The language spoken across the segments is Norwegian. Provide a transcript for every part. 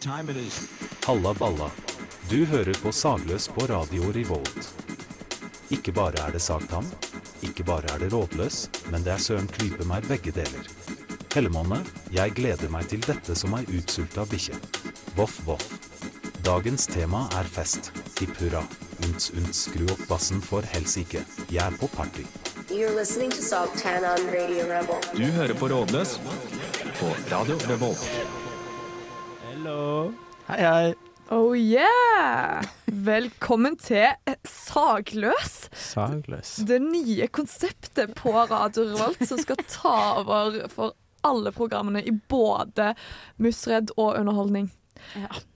time it is. Halla balla. Du hører på Sagløs på Radio Revolt. Ikke bare er det sagtam, ikke bare er det rådløs, men det er søren klype meg begge deler. Hellemåne, jeg gleder meg til dette som ei utsulta bikkje. Voff voff. Dagens tema er fest. Hipp hurra. Unts unts, skru opp bassen for helsike. Jeg er på party. You're listening to Saltan on Radio Rebel. Du hører på Rådløs på Radio Revolt. Hei, hei. Oh yeah! Velkommen til Sagløs. Sagløs. Det nye konseptet på Radio Revolt som skal ta over for alle programmene i både Musredd og underholdning.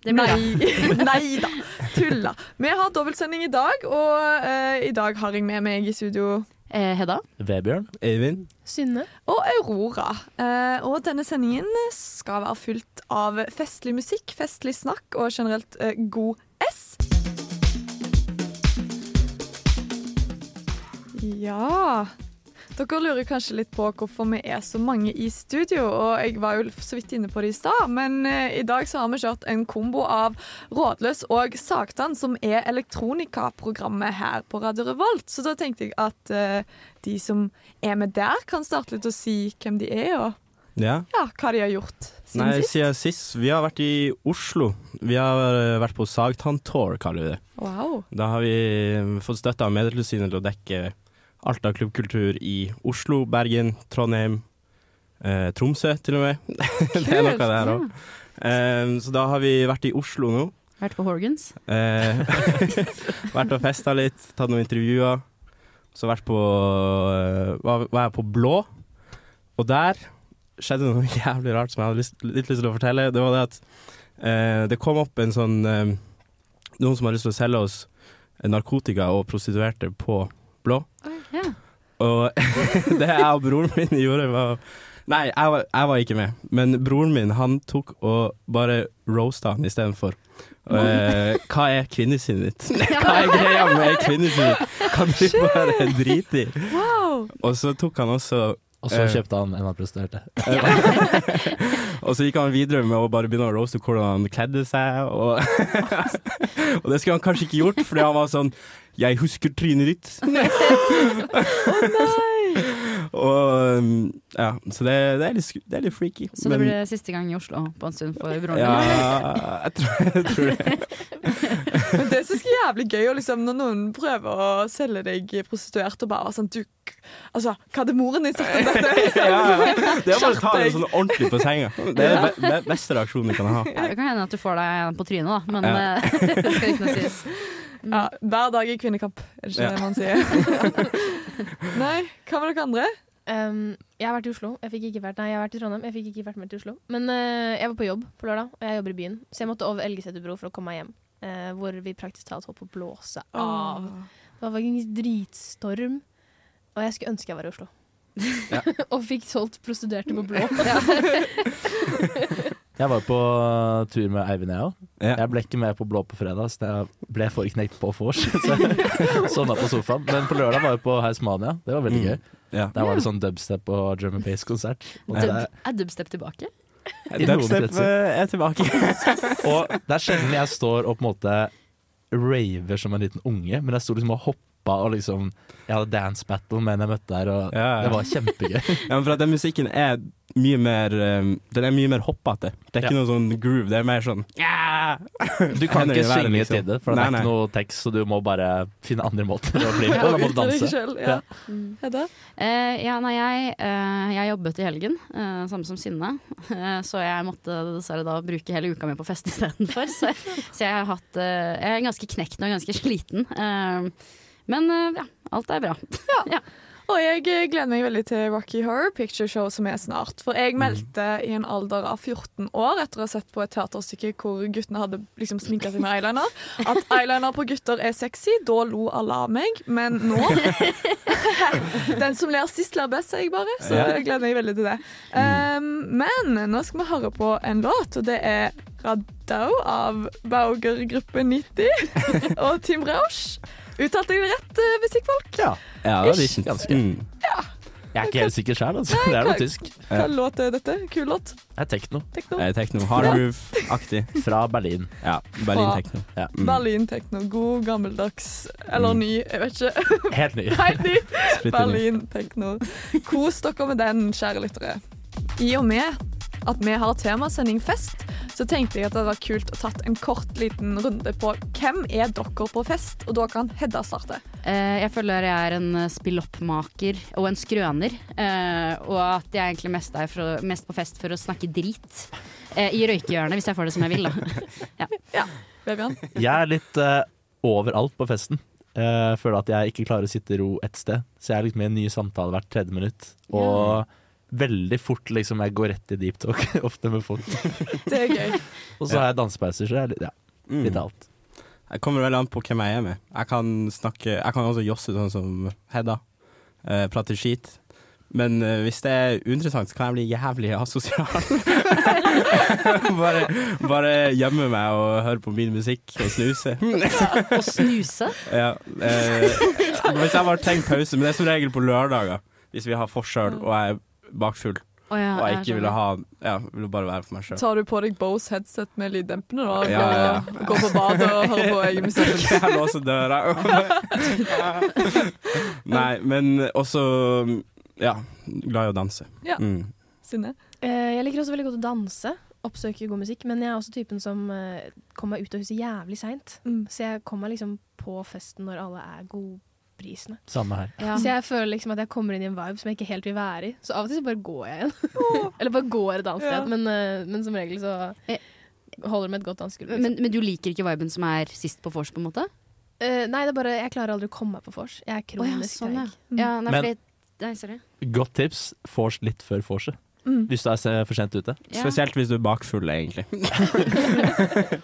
Det blir bra. Nei, nei da, tulla. Vi har dobbeltsending i dag, og uh, i dag har jeg med meg i studio Hedda? Vebjørn. Eivind. Synne? og Aurora. Eh, og denne sendingen skal være fylt av festlig musikk, festlig snakk og generelt eh, god S. Ja Dere lurer kanskje litt på hvorfor vi er så mange i studio, og jeg var jo så vidt inne på det i stad, men eh, i dag så har vi kjørt en kombo av Rådløs og Sagtann, som er elektronikaprogrammet her på Radio Revolt. Så da tenkte jeg at uh, de som er med der, kan starte litt å si hvem de er, og Ja. ja, hva de har gjort siden Nei, sist. siden sist. Vi har vært i Oslo. Vi har eh, vært på Sagtann-tour, kaller vi det. Wow. Da har vi fått støtte av Medietilsynet til å dekke alt av klubbkultur i Oslo, Bergen, Trondheim, eh, Tromsø til og med. det er noe her òg. Eh, så da har vi vært i Oslo nå. Vært på Horgans? Eh, vært og festa litt, tatt noen intervjuer. Så vært på eh, var, var jeg på Blå, og der skjedde noe jævlig rart som jeg hadde lyst, litt lyst til å fortelle. Det var det at eh, det kom opp en sånn eh, Noen som har lyst til å selge oss narkotika og prostituerte på Blå. Ja. Og det jeg og broren min gjorde, var Nei, jeg var, jeg var ikke med, men broren min han tok og bare roasta han istedenfor. Uh, hva er kvinnesynet ditt? Hva er greia med kvinnesynet? Kan du bare drite i? wow. Og så tok han også Og så Eh. kjøpte han en av prostituerte. Og så gikk han videre med å bare begynne å roaste hvordan han kledde seg. Og, og det skulle han kanskje ikke gjort, fordi han var sånn 'Jeg husker trynet ditt'. og um, ja, så det, det, er litt, det er litt freaky. Så det blir siste gang i Oslo på en stund for broren Ja, jeg tror, jeg tror det. Men det syns jeg er jævlig gøy å liksom, når noen prøver å selge deg prostituert og bare sånn du, Altså, hva hadde moren din sagt om dette? Liksom? Ja, ja. Det er bare å ta det sånn ordentlig på senga. Det er den be be beste reaksjonen du kan ha. Ja, det kan hende at du får deg en på trynet, da, men Ja. eh, det skal ikke noe sies. Ja, hver dag i kvinnekamp, er det ikke Ja. det man sier? Nei, hva med dere andre? Um, jeg har vært i Oslo. Jeg fikk ikke vært, nei, jeg har vært i Trondheim. Jeg fikk ikke vært med til Oslo. Men uh, jeg var på jobb på lørdag, og jeg jobber i byen. Så jeg måtte over Elgeseter bro for å komme meg hjem. Uh, hvor vi praktisk talt holdt på å blåse av. Det var faktisk dritstorm. Og jeg skulle ønske jeg var i Oslo. og fikk solgt prostituerte på blå. Jeg var på tur med Eivind, jeg òg. Ja. Jeg ble ikke med på Blå på fredag, så jeg ble forknekt på vors. Så jeg sovna på sofaen. Men på lørdag var jeg på Heismania. Det var veldig Mm. gøy. Ja. Der var det sånn dubstep og drum and bass-konsert. Er- dubstep tilbake? Dubstep eh, er tilbake. og det er sjelden jeg står og på en måte raver som en liten unge, men jeg sto liksom og hoppa og liksom Jeg hadde dance battle med en jeg møtte der, og Ja, ja. det var kjempegøy. Ja, men for at den musikken er mye mer um, Den er mye mer hoppete. Det er ikke Ja. noe sånn groove. Det er mer sånn yeah! Du kan ikke synge liksom. til det, for det Nei, er nei. ikke noe tekst, så du må bare finne andre måter å bli Ja, på. Må du deg danse. selv, ja. Hedda? Uh, ja, nei, jeg, uh, jeg jobbet i helgen, uh, samme som Synne. Så jeg måtte dessverre da bruke hele uka mi på fest istedenfor. Så, så jeg har hatt Jeg er ganske knekt og ganske sliten. Men ja, alt er bra. Og jeg eh, gleder meg veldig til Rocky Horror Picture Show som er snart. For Mm. jeg meldte i en alder av 14 år etter å ha sett på et teaterstykke hvor guttene hadde liksom sminka seg med eyeliner, at eyeliner på gutter er sexy. Da lo alle av meg. Men nå Den som ler sist, ler best, sier jeg bare. Så jeg gleder meg veldig til det. Um, men nå skal vi høre på en låt, og det er Radau av Bauger-gruppe 90 og Tim Rausch. Uttalte jeg det rett, uh, musikkfolk? Ja. Ja, det er Ish. Ganske. Mm. Jeg er ikke helt sikker sjøl, altså. Det er noe tysk. Hva låt er dette? Kul låt? Det er tekno Tekno? Eh, Tekno. Hard move-aktig. fra Berlin. Ja. Berlin-tekno. Ja. Mm. Berlin-tekno. God, gammeldags eller Mm. ny, jeg vet ikke. Helt ny. Helt ny. Splitter ny. Berlin-tekno. Kos dere med den, kjære lyttere. I og med at vi har temasending fest, så tenkte jeg at det hadde vært kult å tatt en kort liten runde på hvem er dere på fest, og da kan Hedda starte. Eh, jeg føler jeg er en eh, spilloppmaker og en skrøner. eh, og at jeg egentlig mest er for, mest på fest for å snakke drit. eh, I røykehjørnet, hvis jeg får det som jeg vil, da. Vebjørn? Jeg er litt uh, overalt på festen. Jeg føler at jeg ikke klarer å sitte i ro ett sted. Så jeg er liksom i en ny samtale hvert tredje minutt. Og veldig fort liksom jeg går rett i deep talk, ofte med folk. Det er gøy. Og så har jeg dansepauser, så jeg er litt, ja, Mm. litt av alt. Det kommer veldig an på hvem jeg er med. Jeg kan snakke Jeg kan også josse sånn som Hedda. Eh, prate skit. Men eh, hvis det er uinteressant, så kan jeg bli jævlig asosial. bare, bare gjemme meg og høre på min musikk og snuse. Og snuse. ja, eh, hvis jeg bare trenger pause, men det er som regel på lørdager. Hvis vi har forskjell og jeg bakfull Oh, ja, og jeg ikke ville ha Ja, ville bare være for meg sjøl. Tar du på deg Bose headset med lyddempende da? Ja, ja, ja. Går på badet og hører på egen musikk? Jeg låser døra. Nei, men også Ja, glad i å danse. Ja. Mm. Synne? Eh, jeg liker også veldig godt å danse. Oppsøke god musikk. Men jeg er også typen som eh, kommer meg ut av huset jævlig seint. Mm. Så jeg kommer liksom på festen når alle er godprisende. Samme her. Ja. Så jeg føler liksom at jeg kommer inn i en vibe som jeg ikke helt vil være i. Så av og til så bare går jeg igjen. Eller bare går et annet Ja. sted. Men, eh, men som regel så Eh. holder det med et godt dansegulv. Liksom. Men, men du liker ikke viben som er sist på vors, på en måte? Uh, nei, det er bare jeg klarer aldri å komme meg på vors. Jeg er Å ja, kronisk sånn, ja. treig. ja nei, fordi Nei, sorry. Godt tips, vors litt før vorset. Mm. Hvis du er for sent ute. Ja. Spesielt hvis du er bakfull, egentlig.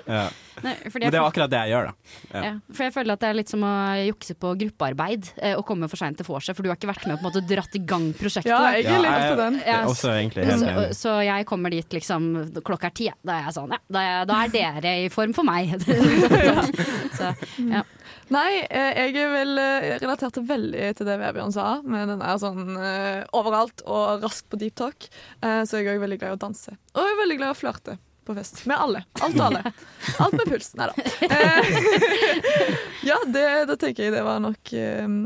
ja. Nei, Men det er akkurat det jeg gjør, da. Ja. Ja, for jeg føler at det er litt som å jukse på gruppearbeid eh, og komme for seint til vorset, for du har ikke vært med og på en måte dratt i gang prosjektet. Ja, jeg er litt jeg- på den. er også egentlig helt så, så jeg kommer dit liksom klokka er ti. Da er jeg sånn, ja, da er, da er dere i form for meg. så, ja. Nei, eh, jeg er vel eh, relatert til veldig til det Vebjørn sa, med den der sånn eh, overalt og raskt på deep talk. Eh, så jeg er også veldig glad i å danse. Og jeg er veldig glad i å flørte på fest. Med alle. Alt og alle. Alt med puls. Nei da. Eh, ja, det, da tenker jeg det var nok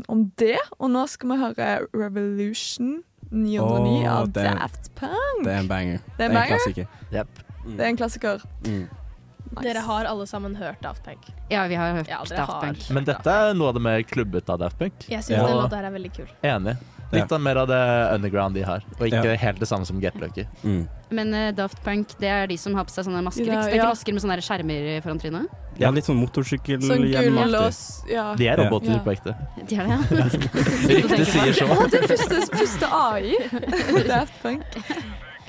om det. Og nå skal vi høre Revolution 909 oh, av Daft Punk. Det er en banger. Det er en banger? klassiker. Yep. Det er en klassiker. Mm. Nice. Dere har alle sammen hørt Daft Punk. ja, vi har hørt Ja, Daft. Punk. Men dette er noe av det mer klubbete av Daft Punk. Jeg syns Ja. den låta her er veldig kul. Enig. Litt av mer av det underground de har, og ikke Ja. helt det samme som Get Lucky. Mm. Men uh, Daft Punk, det er de som har på seg sånne masker. Ja, ikke? Det er ikke masker med sånne skjermer foran trynet? Ja, litt sånn Sånn motorsykkelhjelmaktig. gull Ja. De er roboter Ja. på ekte. De er det, ja. Ryktet sier så. Å, det er første, første AI. Daft Punk.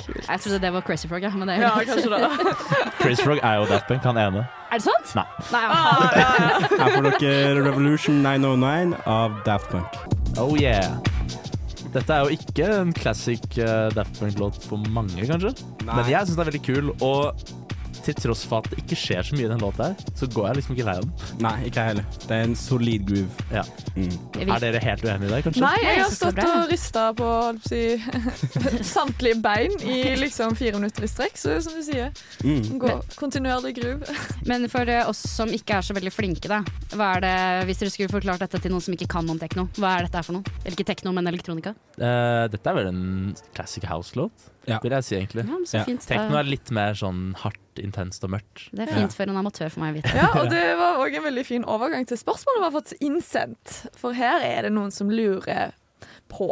Jeg trodde det var Crazy Frog, ja. Men det er, Ja, kanskje det. Crazy Frog er jo Daft Punk, han ene. er det sant? Nei. Nei ja. faen. Her får dere Revolution 909 av Daft Punk. Oh yeah. Dette er jo ikke en classic uh, Daft Punk-låt for mange, kanskje. Men jeg syns den er veldig kul, og til tross for at det ikke skjer så mye i den låta her, så går jeg liksom ikke lei av den. Nei, ikke jeg heller. Det er en solid groove. Ja. Mm. Er dere helt uenige i det, kanskje? Nei, jeg har stått og rista på si, samtlige bein i liksom fire minutter i strekk, så som du sier. Mm. Gå kontinuerlig groove. Men for eh, oss som ikke er så veldig flinke, da. Hva er det, hvis dere skulle forklart dette til noen som ikke kan om tekno, hva er dette for noe? Eller ikke tekno, men elektronika? Uh, dette er vel en classic house-låt, Ja. vil jeg si egentlig. Ja, Ja. Tekno er litt mer sånn hardt, intenst og mørkt. Det er fint for en amatør for meg å vite. Ja, og det var òg en veldig fin overgang til spørsmålet vi har fått innsendt. For her er det noen som lurer på.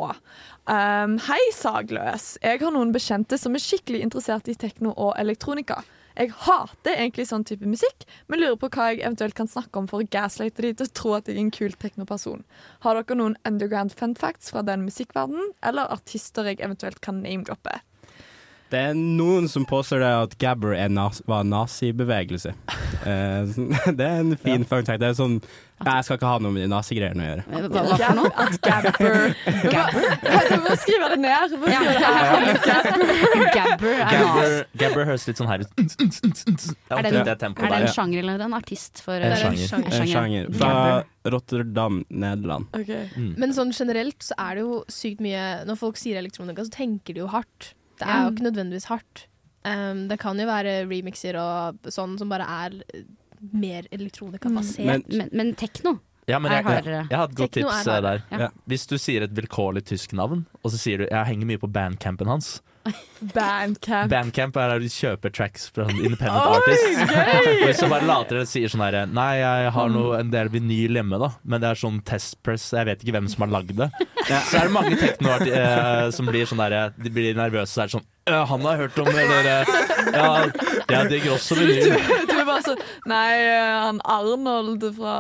Um, Hei, Sagløs. Jeg har noen bekjente som er skikkelig interessert i tekno og elektronika. Jeg hater egentlig sånn type musikk, men lurer på hva jeg eventuelt kan snakke om for å gaslighte de til å tro at jeg er en kul teknoperson. Har dere noen underground fun facts fra den musikkverdenen, eller artister jeg eventuelt kan name-droppe? Det er noen som påstår det at Gabber er nas var en nazibevegelse. Uh, det er en fin fun fact. Det er sånn Jeg skal ikke ha noe med de nazigreiene å gjøre. Hva, hva for noe? At Gabber Du må skrive det ned. Ja. Gabber er, Gabber, Gabber høres litt sånn her ut. Er det, en, det er det en sjanger eller en artist? For, En Det er en sjanger. sjanger. En sjanger fra Rotterdam, Nederland. Ok. Men sånn generelt så er det jo sykt mye Når folk sier elektronika, så tenker de jo hardt. Det er jo ikke nødvendigvis hardt. Um, det kan jo være remixer og sånn som bare er mer elektronikabasert. Men- men, men tekno Ja, men jeg, jeg, jeg har et godt Tekno tips eh, der. ja. Hvis du sier et vilkårlig tysk navn, og så sier du 'jeg henger mye på bandcampen hans'. Bandcamp. Bandcamp er der du kjøper tracks fra independent Oi, artists. Og hvis du bare later og sier sånn herre Nei, jeg har noe, en del vinyl hjemme, da, men det er sånn testpress, jeg vet ikke hvem som har lagd det. Så er det mange teknoarti eh, som blir sånn derre De blir nervøse, så er det sånn «Øh, Han har hørt om det, dere. Ja, jeg digger også vinyl. Sånn Nei, han Arnold fra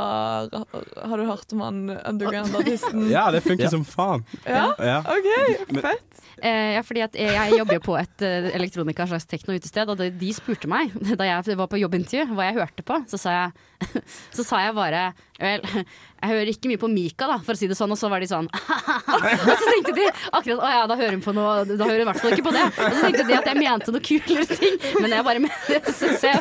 Har du hørt om han underground-artisten? Ja, det funker Ja. som faen. Ja? Ja. OK, Men- fett. Eh, ja, fordi jeg, jeg jobber jo på et uh, elektronika slags tekno-utested, og de, de spurte meg da jeg var på jobbintervju hva jeg hørte på. Så sa jeg, så sa jeg bare Vel, jeg hører ikke mye på Mika, da, for å si det sånn. Og så var de sånn Og så tenkte de akkurat Å ja, da hører hun på noe Da hører hun i hvert fall ikke på det. Og så tenkte de at jeg mente noe kulere ting, men jeg bare mente så, så,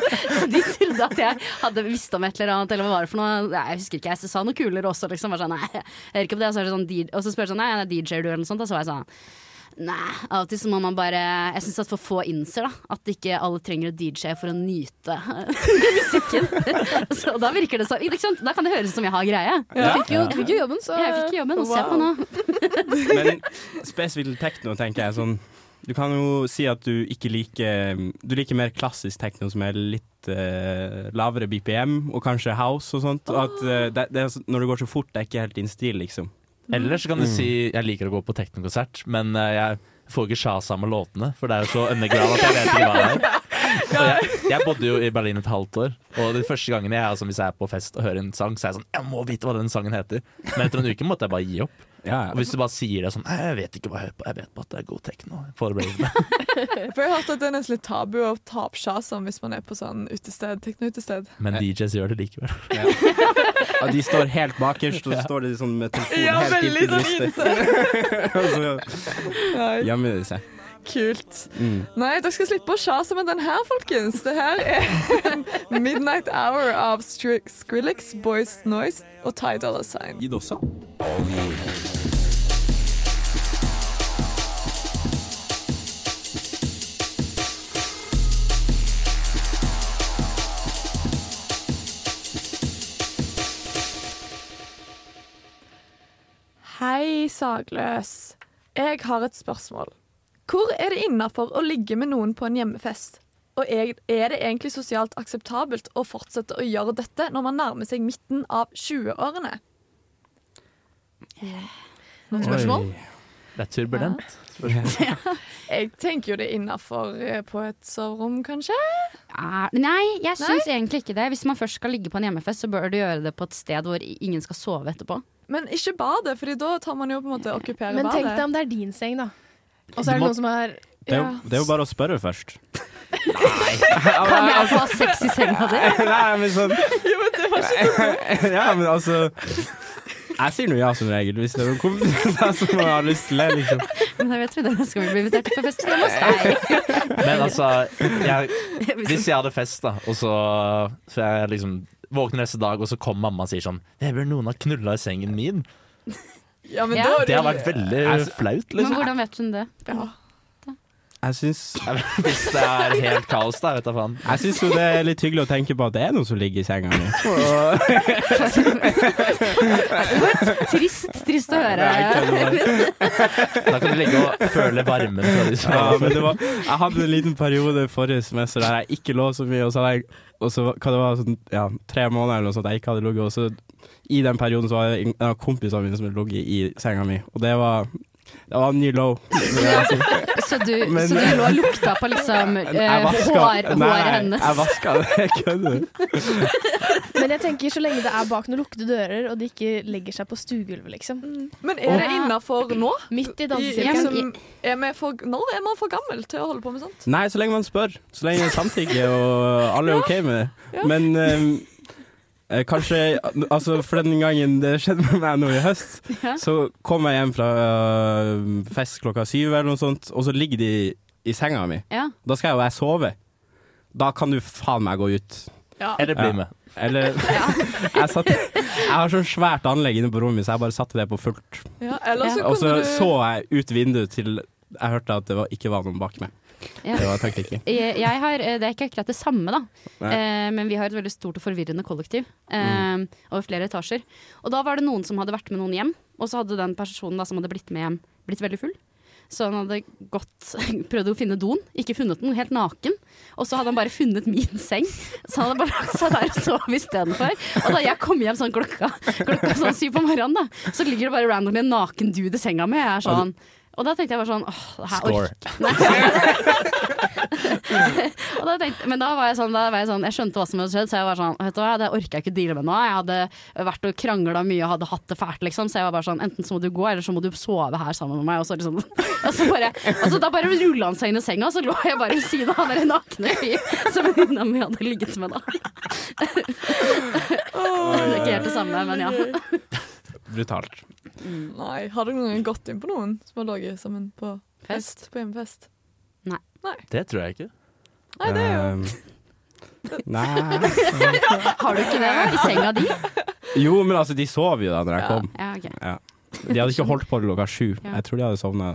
de trodde at jeg hadde visst om et eller annet, eller hva var det for noe? Jeg husker ikke, jeg sa noe kulere også, liksom. Var sånn, nei, jeg hører ikke på det. Og så, det sånn, og spør jeg sånn Nei, er DJ-er du, eller noe sånt? Og så var jeg sånn Nei, av og til så må man bare Jeg syns at for få innser da at ikke alle trenger å DJ for å nyte musikken. så da virker det så ikke sant? Da kan det høres ut som jeg har greie. Jeg fikk jo, du fikk jo jobben, så Jeg fikk jobben, og se på nå. Men spesifikt tekno, tenker jeg sånn Du kan jo si at du ikke liker Du liker mer klassisk tekno som er litt uh, lavere BPM, og kanskje house og sånt. Og at uh, det, det når det går så fort, det er ikke helt din stil, liksom. Eller så kan du si jeg liker å gå på teknokonsert, men eh, jeg får ikke sjasa med låtene, for det er jo så underground at jeg vet ikke hva det er. Jeg, jeg bodde jo i Berlin et halvt år, og de første gangene jeg, altså, hvis jeg er på fest og hører en sang, så er jeg sånn Jeg må vite hva den sangen heter. Men etter en uke måtte jeg bare gi opp. Ja, Og hvis du bare sier det sånn Jeg vet ikke hva jeg hører på, jeg vet bare at det er god tekno. For jeg har hørt at det er nesten litt tabu å ta opp sjasen hvis man er på sånn utested, tekno-utested. Men DJs gjør det likevel. Ja, de står helt bakerst, og så står de sånn med telefonen Ja, helt inntil sånn Ja, gjemmer de seg. Kult. Mm. Nei, dere skal slippe å sjase med den her, folkens. Det her er Midnight Hour av Skrillex, Boys Noise og Ty Dolla Sign. det også. Hei, Sagløs. Jeg har et spørsmål. Hvor er det innafor å ligge med noen på en hjemmefest? Og er er det egentlig sosialt akseptabelt å fortsette å gjøre dette når man nærmer seg midten av 20-årene? Noen spørsmål. Det er turbulent. Jeg tenker jo det er innafor på et soverom, kanskje. Ja, Nei, jeg syns egentlig ikke det. Hvis man først skal ligge på en hjemmefest, så bør du gjøre det på et sted hvor ingen skal sove etterpå. Men ikke badet, for da tar man jo på en måte okkupere Men tenk deg om det er din seng, da. Og så er det må- noen som er Det er, jo, Ja. det er jo bare å spørre først. Kan jeg få ha sex i senga di? Nei, men sånn Ja, men altså Jeg sier nå ja som regel, hvis det er noen kompiser som har lyst til det, liksom. Men jeg trodde jeg skal bli invitert på fest hjemme hos deg? Men altså, jeg, hvis jeg hadde fest, da, og så, så jeg liksom våkner neste dag, og så kommer mamma og sier sånn 'Vebjørn, noen har knulla i sengen min'. Ja, men Ja. da er Det har vært veldig flaut, Men liksom. hvordan vet hun det? ja. Jeg syns, Hvis det er helt kaos, da. Vet jeg faen. jeg syns jo det er litt hyggelig å tenke på at det er noen som ligger i senga mi. Og- Trist, trist å høre. Da kan du ligge og føle varmen fra de som Ja, men det var, jeg hadde en liten periode forrige semester der jeg ikke lå så mye, og så hadde jeg og så, hva det var, sånn, ja, tre måneder eller noe sånt jeg ikke hadde ligget, og så i den perioden så var det en av kompisene mine som hadde ligget i senga mi, og det var Det var en ny low. si. Så du, Men- så du lå og lukta på liksom eh, vaska- hår, Nei, håret hennes? Jeg vaska det. Jeg kødder. Men jeg tenker så lenge det er bak noen lukkede dører, og de ikke legger seg på stuegulvet, liksom. Men er det innafor nå? Midt i dansesirkelen. liksom, når er man for gammel til å holde på med sånt? Nei, så lenge man spør. Så lenge samtykke og alle er OK med det. Men eh, kanskje Altså, for den gangen det skjedde med meg nå i høst, Ja. så kom jeg hjem fra øh, fest klokka syv eller noe sånt, og så ligger de i senga mi. Ja. Da skal jo jeg sove. Da kan du faen meg gå ut. Ja. Eller bli Ja. med. Eller jeg, satt, jeg har sånn svært anlegg inne på rommet mitt, så jeg bare satte det på fullt. Ja, eller Og så så jeg ut vinduet til jeg hørte at det var, ikke var noen bak meg. Ja. Det var taktikken. Jeg har, eh, det er ikke akkurat det samme, da. Eh, men vi har et veldig stort og forvirrende kollektiv eh, over flere etasjer. Og da var det noen som hadde vært med noen hjem, og så hadde den personen da, som hadde blitt med hjem, blitt veldig full. Så han hadde gått, prøvd å finne doen, ikke funnet den, helt naken. Og så hadde han bare funnet min seng, så han hadde bare lagt seg der og sov istedenfor. Og da jeg kom hjem sånn klokka, klokka sånn syv på morgenen, da, så ligger det bare randomly en naken dude i senga mi. Jeg er sånn og da tenkte jeg bare sånn åh, det her Score. og da tenkte, men da var jeg sånn, da var jeg sånn Jeg skjønte hva som hadde skjedd, så jeg var sånn Vet du hva, det orker jeg ikke deale med nå. Jeg hadde vært og krangla mye og hadde hatt det fælt, liksom. Så jeg var bare sånn Enten så må du gå, eller så må du sove her sammen med meg. Og så liksom og så bare, og så Da bare rulla han seg inn i senga, og så lå jeg bare ved siden av han der nakne fyr som venninna mi hadde ligget med, da. Det er ikke helt det samme, men ja. Brutalt. Nei, Har dere noen gang gått inn på noen som har ligget sammen på Fest? fest? På hjemmefest? Nei Det tror jeg ikke. Nei, det er jo Ehm, Nei Har du ikke det, da? I senga di? Jo, men altså, de sov jo da når jeg kom. Ja, ok. De hadde ikke holdt på til klokka sju. Ja. Jeg tror de hadde sovna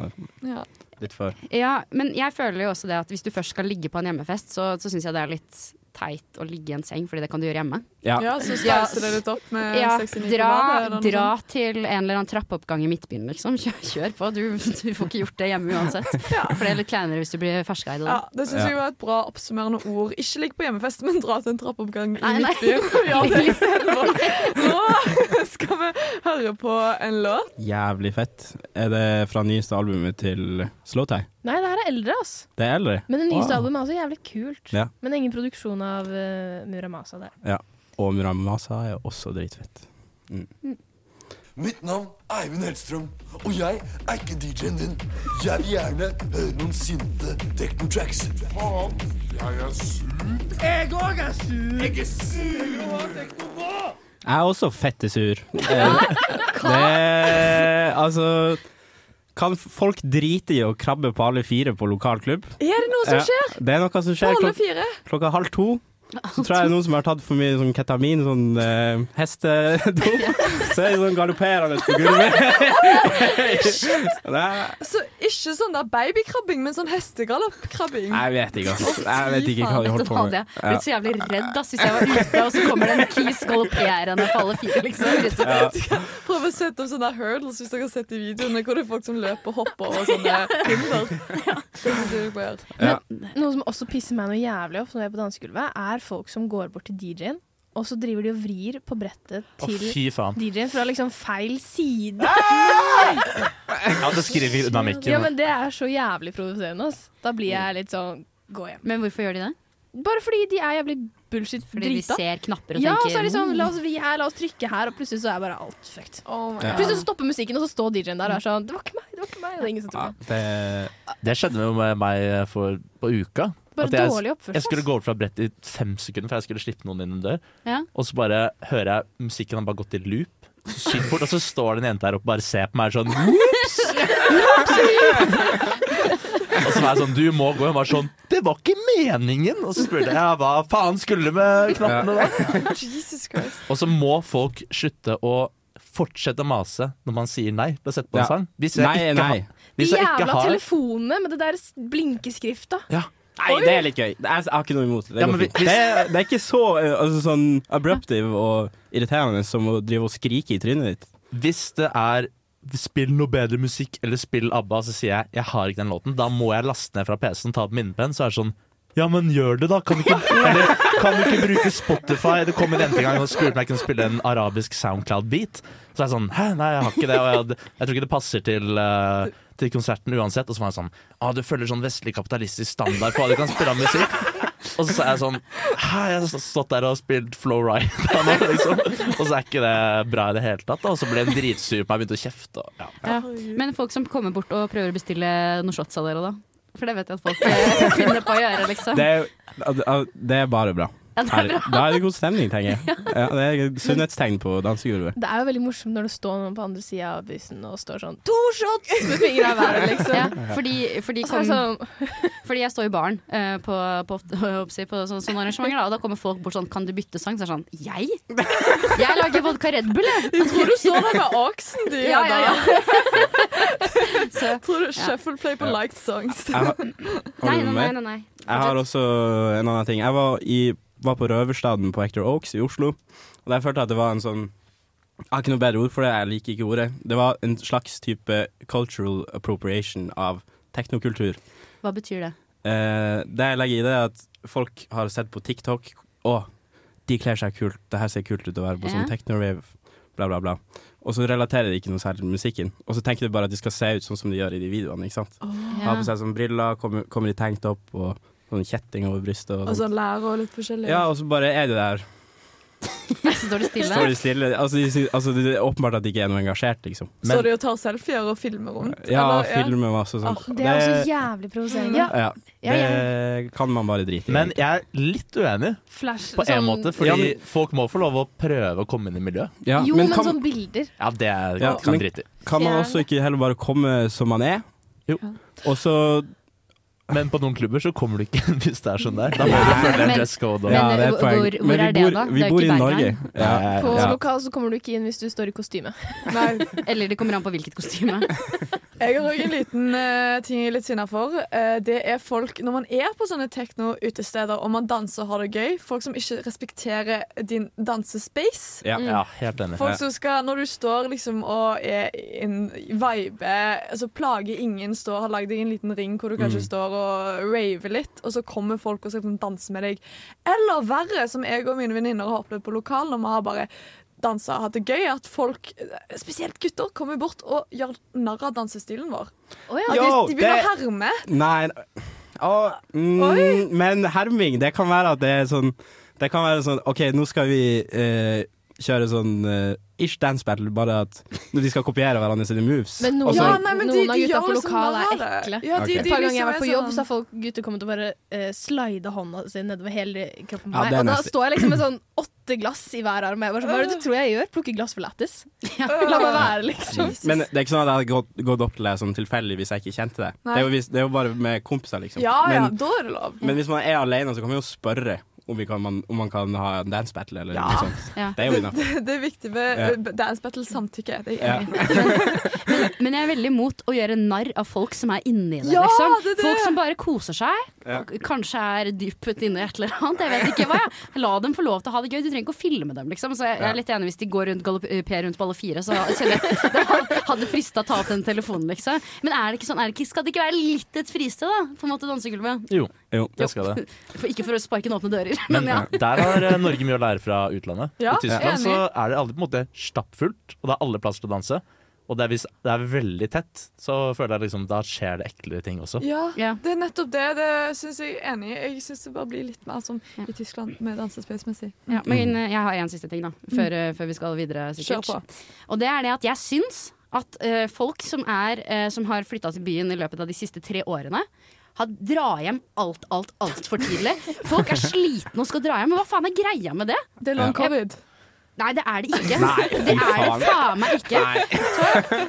ja. litt før. Ja, men jeg føler jo også det at hvis du først skal ligge på en hjemmefest, så, så syns jeg det er litt teit å ligge i en seng, fordi det kan du gjøre hjemme. Ja. ja, så spiser det litt opp med Ja, 69 dra, grader, eller dra til en eller annen trappeoppgang i Midtbyen, liksom. Kjør, kjør på. Du, du får ikke gjort det hjemme uansett. For det er litt kleinere hvis du blir ferskeid. Ja, det syns Ja. jeg var et bra oppsummerende ord. Ikke ligg på hjemmefest, men dra til en trappeoppgang i Nei, nei. Midtbyen. Ja, det. Nå skal vi høre på en låt. Jævlig fett. Er det fra nyeste albumet til Slowtie? Nei, det her er eldre, ass. Det er eldre. Men det nyeste Wow. albumet er også jævlig kult. Ja. Men ingen produksjon av uh, Muramasa der. Og Muramasa er også dritfett. Mitt navn er Eivind Hellstrøm, og jeg er ikke DJ-en din. Jeg vil gjerne høre noen sinte techno-tracks. Faen, jeg er sur. Jeg òg er sur. Jeg er sur. Jeg er også fette sur. Hva? det Altså Kan folk drite i å krabbe på alle fire på lokal klubb? Er det noe som Ja, skjer? Det er noe som På skjer alle klok fire? klokka halv to. Så tror jeg det er noen som har tatt for mye sånn ketamin, sånn uh, hestedop. Så er de sånn galopperende på gulvet. Så ikke sånn der babykrabbing, men sånn hestegaloppkrabbing. jeg vet ikke, ass. Jeg vet ikke hva de holdt på med. jeg ble så jævlig redd ass, hvis jeg var ute, og så kommer det en kis galopperende på alle fire. Liksom. Prøv å sette opp sånne hurdles hvis dere har sett i videoene hvor det er folk som løper og hopper over sånne hinder. Det. Ja. Noe som også pisser meg noe jævlig opp når jeg er på dansegulvet, er folk som går bort til DJ-en, og så driver de og vrir på brettet til fy. DJ-en fra liksom feil side. Ja, det skriver dynamikken. Ja, men det er så jævlig provoserende, ass. Da blir jeg litt sånn gå hjem. Men hvorfor gjør de det? Bare fordi de er jævlig bullshit Fordi de ser knapper og Ja, tenker så er de sånn, la «Mm». oss vri her, la oss trykke her, og plutselig så er bare alt fucked. Oh Ja. Plutselig så stopper musikken, og så står DJ-en der og er sånn Det var ikke meg, det var ikke meg. Det er ingen som Ja, tror det. det, Det skjedde jo med meg for, på uka. Bare At jeg, dårlig oppførsel. jeg skulle gå over fra brettet i fem sekunder, for jeg skulle slippe noen inn en dør. Ja. Og så bare hører jeg musikken har bare gått i loop. Så sykt fort, og så står det en jente her oppe og bare ser på meg sånn Ops! og så var jeg sånn Du må gå. Hun var sånn Det var ikke meningen! Og så spurte jeg hva faen skulle med knappene da? Jesus Christ. Og så må folk slutte å fortsette å mase når man sier nei til å sette på en Ja. sang. Hvis jeg Nei, ikke nei. har hvis De jævla har telefonene med det der blinkeskrifta. ja. Nei, det er litt gøy. Jeg har ikke noe imot det. Det, Ja, men hvis- det, det er ikke så eh, altså, sånn abruptive og irriterende som å drive og skrike i trynet ditt. Hvis det er Spill noe bedre musikk eller spill ABBA, så sier jeg jeg har ikke den låten. Da må jeg laste ned fra PC-en, ta opp minnepenn. Så er det sånn ja, men gjør det, da. Kan du ikke, eller, kan du ikke bruke Spotify? Det kom en jente en gang og spurte om jeg kunne spille en arabisk Soundcloud-beat. Så er jeg sånn Hæ, nei, jeg har ikke det. Og jeg, jeg tror ikke det passer til, eh, til konserten uansett. Og så var han sånn ah, Du følger sånn vestlig kapitalistisk standard på hva du kan spille av musikk. Og så sa jeg sånn Hæ, jeg har stått der og spilt Flow Ride nå, liksom. Og så er ikke det bra i det hele tatt. Da. Og så ble han dritsur på meg og begynte å kjefte. Og, ja. Ja. Men folk som kommer bort og prøver å bestille noen shots av dere, da? For det vet jeg at folk eh, finner på å gjøre, liksom. Det er, det er bare bra. Ja, det er bra. Da er det god stemning, tenker jeg. Ja, det er et sunnhetstegn på dansegulvet. Det er jo veldig morsomt når det står noen på andre sida av bussen og står sånn To shots med fingra i været, liksom. Ja, fordi, fordi, så kom, sånn, fordi jeg står i baren eh, på, på, på, på sånne, sånne arrangementer, da, og da kommer folk bort sånn Kan du bytte sang? Så er det sånn Jeg? Jeg lager vodka Red Bull, jeg! Du tror du står der med aksen du. Ja, ja, ja. Så, tror du Ja. shuffle play på liked songs. Har nei, nei, nei, nei. Jeg har også en annen ting. Jeg var, i, var på Røverstaden på Hector Oaks i Oslo. Og der følte jeg at det var en sånn Jeg har ikke noe bedre ord for det, jeg liker ikke ordet. Det var en slags type cultural appropriation av teknokultur. Hva betyr det? Eh, det jeg legger i det, er at folk har sett på TikTok Å, de kler seg kult, det her ser kult ut å være på Ja. sånn techno-rave, bla, bla, bla. Og så relaterer de ikke noe særlig til musikken. Og så tenker de bare at de skal se ut sånn som de gjør i de videoene. ikke sant? Ja. Har på seg sånn briller, kommer, kommer tenkt opp og sånn kjetting over brystet. Og Og så sånt. lære og litt forskjellig. Ja, og så bare er de der. Så står de stille. Står de stille. Altså, de, altså, det er åpenbart at de ikke er noe engasjert, liksom. Så de og tar selfier og filmer rundt? Ja, eller? filmer masse sånn. Ah, det er også jævlig provoserende. Ja. Ja, Ja, det kan man bare drite i. Men jeg er litt uenig, Flash, på en sånn- måte. Fordi Ja, men- folk må få lov å prøve å komme inn i miljøet. ja, Jo, men men, kan, sånn bilder. Ja, det er, Ja, kan men- drite i. kan man også ikke heller bare komme som man er? Jo. Og så Men på noen klubber så kommer du ikke hvis det er sånn der. Da må du følge en dress code. Og, Ja, det er et poeng. hvor- hvor Men vi er det bor- da? Vi Det er bor i. Norge. Ja. På Ja. lokal så kommer du ikke inn hvis du står i kostyme. Nei, Eller det kommer an på hvilket kostyme. jeg har òg en liten eh, ting jeg er litt sinna for. Eh, det er folk Når man er på sånne techno-utesteder og man danser og har det gøy, folk som ikke respekterer din dansespace. Ja. ja, helt enig. Folk som skal, Når du står liksom og er i en vibe, altså plager ingen, står, har lagd deg en liten ring hvor du kanskje Mm. står og raver litt, og så kommer folk og skal liksom danse med deg. Eller verre, som jeg og mine venninner har opplevd på lokalen, når vi har bare dansa og hatt det gøy, at folk, spesielt gutter, kommer bort og gjør narr av dansestilen vår. At Jo, de, de begynner det- å herme. Nei oh, mm, Men herming, det kan være at det er sånn Det kan være sånn OK, nå skal vi eh, kjøre sånn uh, ish dance battle, bare at når de skal kopiere hverandre sine moves. Men noen, så- Ja, nei, men de- noen av de gutta på lokalet er ekle. Ja, de- Ok. Et de par ganger liksom jeg har vært på jobb, sånn- så har folk gutter kommet og bare uh, slida hånda si nedover hele kroppen på Ja, meg. Og da står jeg liksom med sånn åtte glass i hver arm. Jeg bare sånn, Hva er det du tror jeg gjør? Plukker glass for lættis? La meg være, liksom. Men det er ikke sånn at jeg hadde gått, gått opp til deg sånn tilfeldig hvis jeg ikke kjente deg. Det er, jo, det er jo bare med kompiser, liksom. Ja, ja, men, da er det lov. men hvis man er alene, så kan man jo spørre om, vi kan, man, om man kan ha en dance battle eller Ja. noe sånt. Ja. Det er jo innafor. Det er viktig med Ja. eh, dance battle samtykke. Det er jeg Ja. enig i. Men jeg er veldig imot å gjøre narr av folk som er inni det. Ja, liksom. det det. Folk som bare koser seg. Kanskje er inne i et eller annet. Jeg vet ikke hva jeg. La dem få lov til å ha det gøy. Du trenger ikke å filme dem. Liksom. Så jeg jeg er litt enig hvis de går rundt galopperer rundt på alle fire. Så kjenner jeg det hadde frista å ta opp den telefonen, liksom. Men er det ikke sånn, er det ikke, skal det ikke være litt et fristed, da? På en måte dansegulvet. Jo, Jo. det skal det. For, ikke for å sparke inn åpne dører, Men men ja. der har eh, Norge mye å lære fra utlandet. Ja, I Tyskland så er det aldri på en måte stappfullt, og det er alle plasser til å danse. Og det er hvis det er veldig tett, så føler jeg liksom da skjer det eklere ting også. Ja, yeah. det er nettopp det. Det syns jeg er enig i. Jeg syns det bare blir litt mer som Ja. i Tyskland med dansespacemessig. Ja, men eh, jeg har en siste ting, da. Før, mm. før vi skal videre, sikkert. Kjør på. Og det er det at jeg syns at uh, folk som, er, uh, som har flytta til byen i løpet av de siste tre årene, dra hjem alt, alt, altfor tidlig. Folk er slitne og skal dra hjem. Men hva faen er greia med det? Det er long Ja. Nei, det er det ikke. Nei, det er det faen. meg ikke.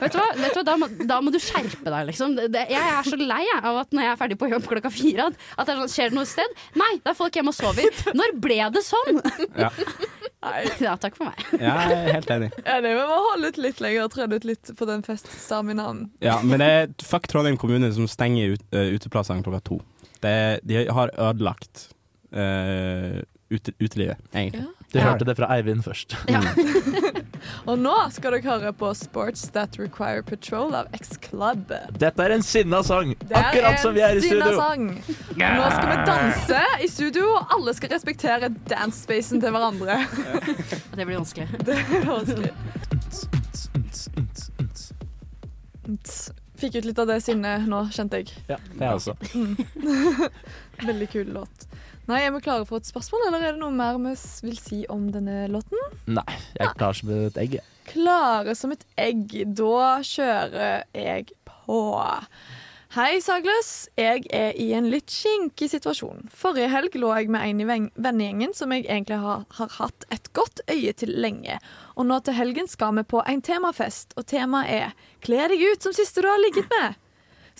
Vet du hva? Vet du hva? Da, må, da må du skjerpe deg, liksom. Det, det, jeg er så lei jeg, av at når jeg er ferdig på jobb klokka fire, at, det sånn, skjer det noe sted? Nei, da er folk hjemme og sover. Når ble det sånn? Ja. Nei, Ja, takk for meg. ja, jeg er helt enig. enig. Vi må holde ut litt lenger og trene ut litt på den feststaminaen. Ja, men det er fuck Trondheim kommune som stenger ut, uh, uteplassene klokka to. Det, de har ødelagt uh, ut, utelivet, egentlig. Du hørte det fra Eivind først. Ja. Og nå skal dere høre på Sports That Require Patrol av X-Club. Dette er en sinna sang, er akkurat som vi er i studio. sang. Nå skal vi danse i studio, og alle skal respektere dance-spacen til hverandre. Det blir vanskelig. Det blir vanskelig. Fikk ut litt av det sinnet nå, kjente jeg. Ja, det er jeg også. Veldig kul låt. Nei, Er vi klare for et spørsmål, eller er det noe mer vi vil si om denne låten? Nei, jeg er klar som et egg. Klare som et egg. Da kjører jeg på. Hei, Sagløs. Jeg er i en litt kinkig situasjon. Forrige helg lå jeg med en i vennegjengen som jeg egentlig har, har hatt et godt øye til lenge. Og nå til helgen skal vi på en temafest, og temaet er Kle deg ut som siste du har ligget med.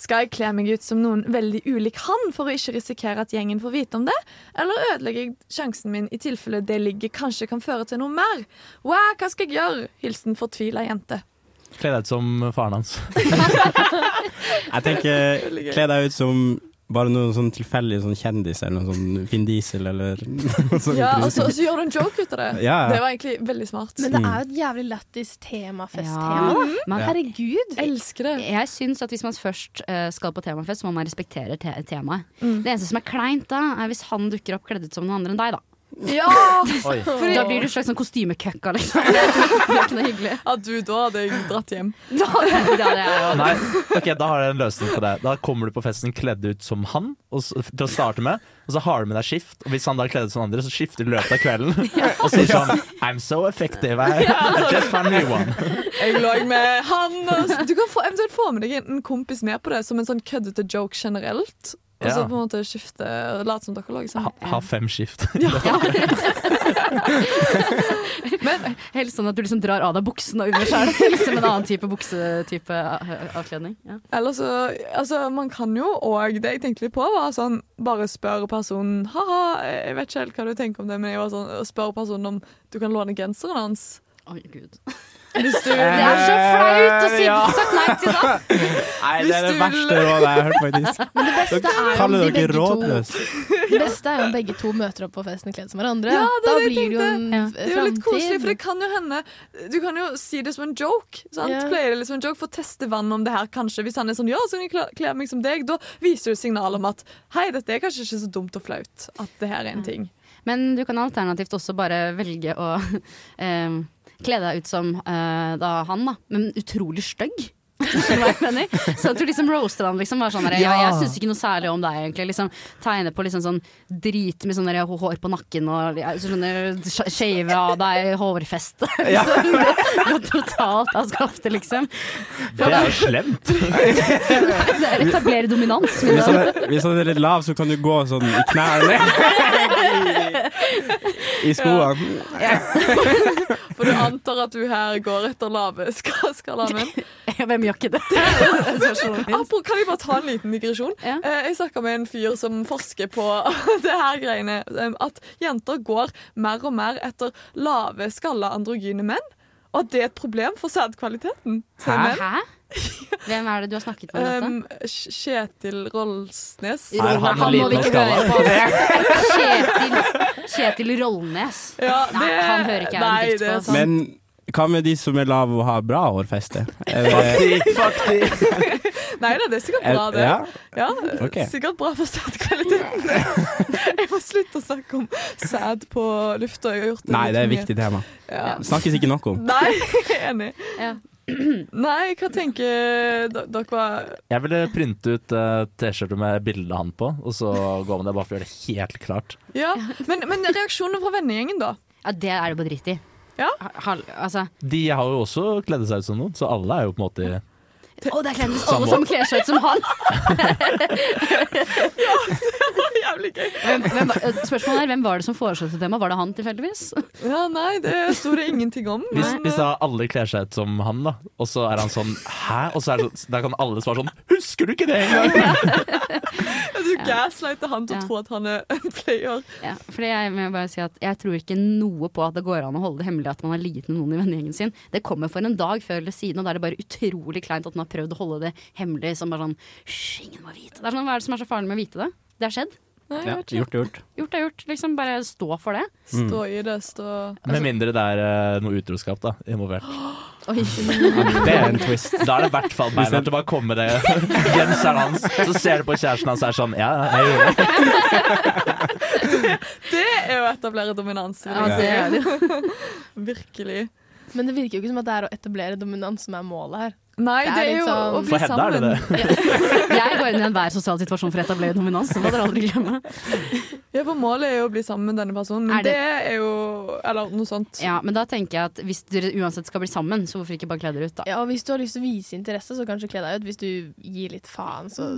Skal jeg kle meg ut som noen veldig ulik han for å ikke risikere at gjengen får vite om det? Eller ødelegger jeg sjansen min i tilfelle det ligget kanskje kan føre til noe mer? Wow, hva skal jeg gjøre? Hilsen fortvila jente. Kle deg ut som faren hans. Jeg tenker, kle deg ut som bare noen sånn tilfeldig sånn kjendis eller noe sånn Finn Diesel eller noe sånt. Ja, og så, og så gjør du en joke ut av det. Ja. Det var egentlig veldig smart. Men det Mm. er jo et jævlig lættis temafest-tema. Ja. da. Men Herregud. Elsker det. Jeg syns at hvis man først eh, skal på temafest, så må man respektere te temaet. Mm. Det eneste som er kleint da, er hvis han dukker opp kledd ut som noen andre enn deg, da. Ja! Fordi, Da blir du slags sånn kostymekøkka, liksom. Det er ikke noe hyggelig. ja, du, da hadde jeg dratt hjem. Da, det hadde jeg. Nei, ok, Da har jeg en løsning på det. Da kommer du på festen kledd ut som han og til å starte med, og så har du med deg skift. Og hvis han da er kledd ut som andre, så skifter du i løpet av kvelden. Og sier sånn I'm so effective. I, I just found a new one. Jeg lå med han og Du kan få, eventuelt få med deg en kompis med på det som en sånn køddete joke generelt. Og så Ja. på en måte skifte og late som dere lå sammen. Ha, ha fem skift. Men Helst sånn at du liksom drar av deg buksen og under sjøl. Liksom en annen type buksetype avkledning. Ja. Eller så Altså, man kan jo òg Det jeg tenkte litt på, var sånn Bare spør personen Ha-ha, jeg vet ikke helt hva du tenker om det, men jeg var sånn Spør personen om du kan låne genseren hans. Oi, gud. Hvis du Det er så flaut å si Ja. sagt nei til det! Nei, det er det verste rådet jeg har hørt, faktisk. Men det beste er om Kaller de dere begge to? Det beste er jo om begge to møter opp på festen kledd som hverandre. Ja, det er da det blir det jo en Ja. f- Det er jo litt koselig, for det kan jo hende Du kan jo si det som en joke. Sant? Yeah. Player det som en joke For å teste vann om det her kanskje Hvis han er sånn Ja, så kan jeg kle- meg som deg Da viser du signal om at Hei, dette er kanskje ikke så dumt og flaut At det her er en ting Men du kan alternativt også bare velge å eh, kle deg ut som uh, da han, da. Men utrolig stygg. så jeg tror de som du liksom roaster han liksom. var sånn der, ja, jeg syns ikke noe særlig om deg, egentlig. Liksom, tegne på liksom sånn drit med sånn der hår på nakken og ja, sånne sh- shave av deg hårfeste. Liksom, Gå totalt av skaftet, liksom. Det er jo slemt. Det er etablere dominans. Hvis han, er- hvis han er litt lav, så kan du gå sånn i knærne. I skoene. For du antar at du her går etter lave ska- skalaen. Hvem gjør ikke det? Kan vi bare ta en liten digresjon? Ja. Eh, Jeg snakka med en fyr som forsker på det her greiene. eh, At jenter går mer og mer etter lave, skalla androgyne menn. Og at det er et problem for sædkvaliteten til Hæ? menn. Hæ? Hvem er det du har snakket med om dette? Um, Kjetil Rollsnes. Er han Han må vi ikke høre på. Kjetil, Kjetil Rollnes. Ja, Nei, han hører ikke jeg en nei, det på, altså. Men hva med de som er lave og har bra hårfeste? faktisk, faktisk. Nei da, det er sikkert er, bra, det. ja? Ja, okay. Sikkert bra for sædkvaliteten. Jeg må slutte å snakke om sæd på lufta. Jeg har gjort det Nei, det er et viktig tema. Ja. Snakkes ikke nok om. Nei, jeg er enig. Ja. Nei, hva tenker dere? var- Jeg ville printe ut uh, T-skjorte med bilde av han på, og så går man det bare for å gjøre det helt klart. Ja, men, men reaksjonen fra vennegjengen, da? Ja, det er det bare dritt i. Ja. Ha- hal- altså, De har jo også kledd seg ut som noen, så alle er jo på en måte å, det er kleint hvis alle sammen kler seg ut som han! Jævlig gøy. Hvem, hvem, var- eh, spørsmålet er, hvem var det som foreslo dette temaet? Var det han tilfeldigvis? Ja, nei, det sto det ingenting om. Hvis, men, hvis da alle kler seg ut som han, da, og så er han sånn Hæ? Og så er det, da kan alle svare sånn Husker du ikke det engang? ja. Du gaslighter han til å tro at han er en player. Ja, for jeg, må bare si at jeg tror ikke noe på at det går an å holde det hemmelig at man har ligget med noen i vennegjengen sin. Det kommer for en dag før eller siden, og da er det bare utrolig kleint at man har prøvd å holde det hemmelig. Som bare sånn Hysj, ingen må vite det. Er sånn, hva er det som er så farlig med å vite det? Det har skjedd. Nei, Ja, gjort er gjort. Gjort er gjort. Liksom Bare stå for det. Stå i det, stå Med mindre det er uh, noe utroskap da, involvert. Oi. Det er en twist. Da er det i hvert fall meg at du bare kommer med det genseren hans, så ser du på kjæresten hans og er sånn Ja, jeg gjorde det. Det er å etablere dominans. Ja, det er det. Virkelig. Men det virker jo ikke som at det er å etablere dominans som er målet her. Nei, Det det er er, jo sånn- å bli For Hedda er det sammen. det. Jeg går inn i enhver sosial situasjon for å etablere dominans. så må dere aldri glemme. Ja, for målet er jo å bli sammen med denne personen. Men Er det- det... er jo Eller noe sånt. Ja, Men da tenker jeg at hvis dere uansett skal bli sammen, så hvorfor ikke bare kle dere ut, da? Ja, og hvis du har lyst til å vise interesse, så kanskje kle deg ut. Hvis du gir litt faen, så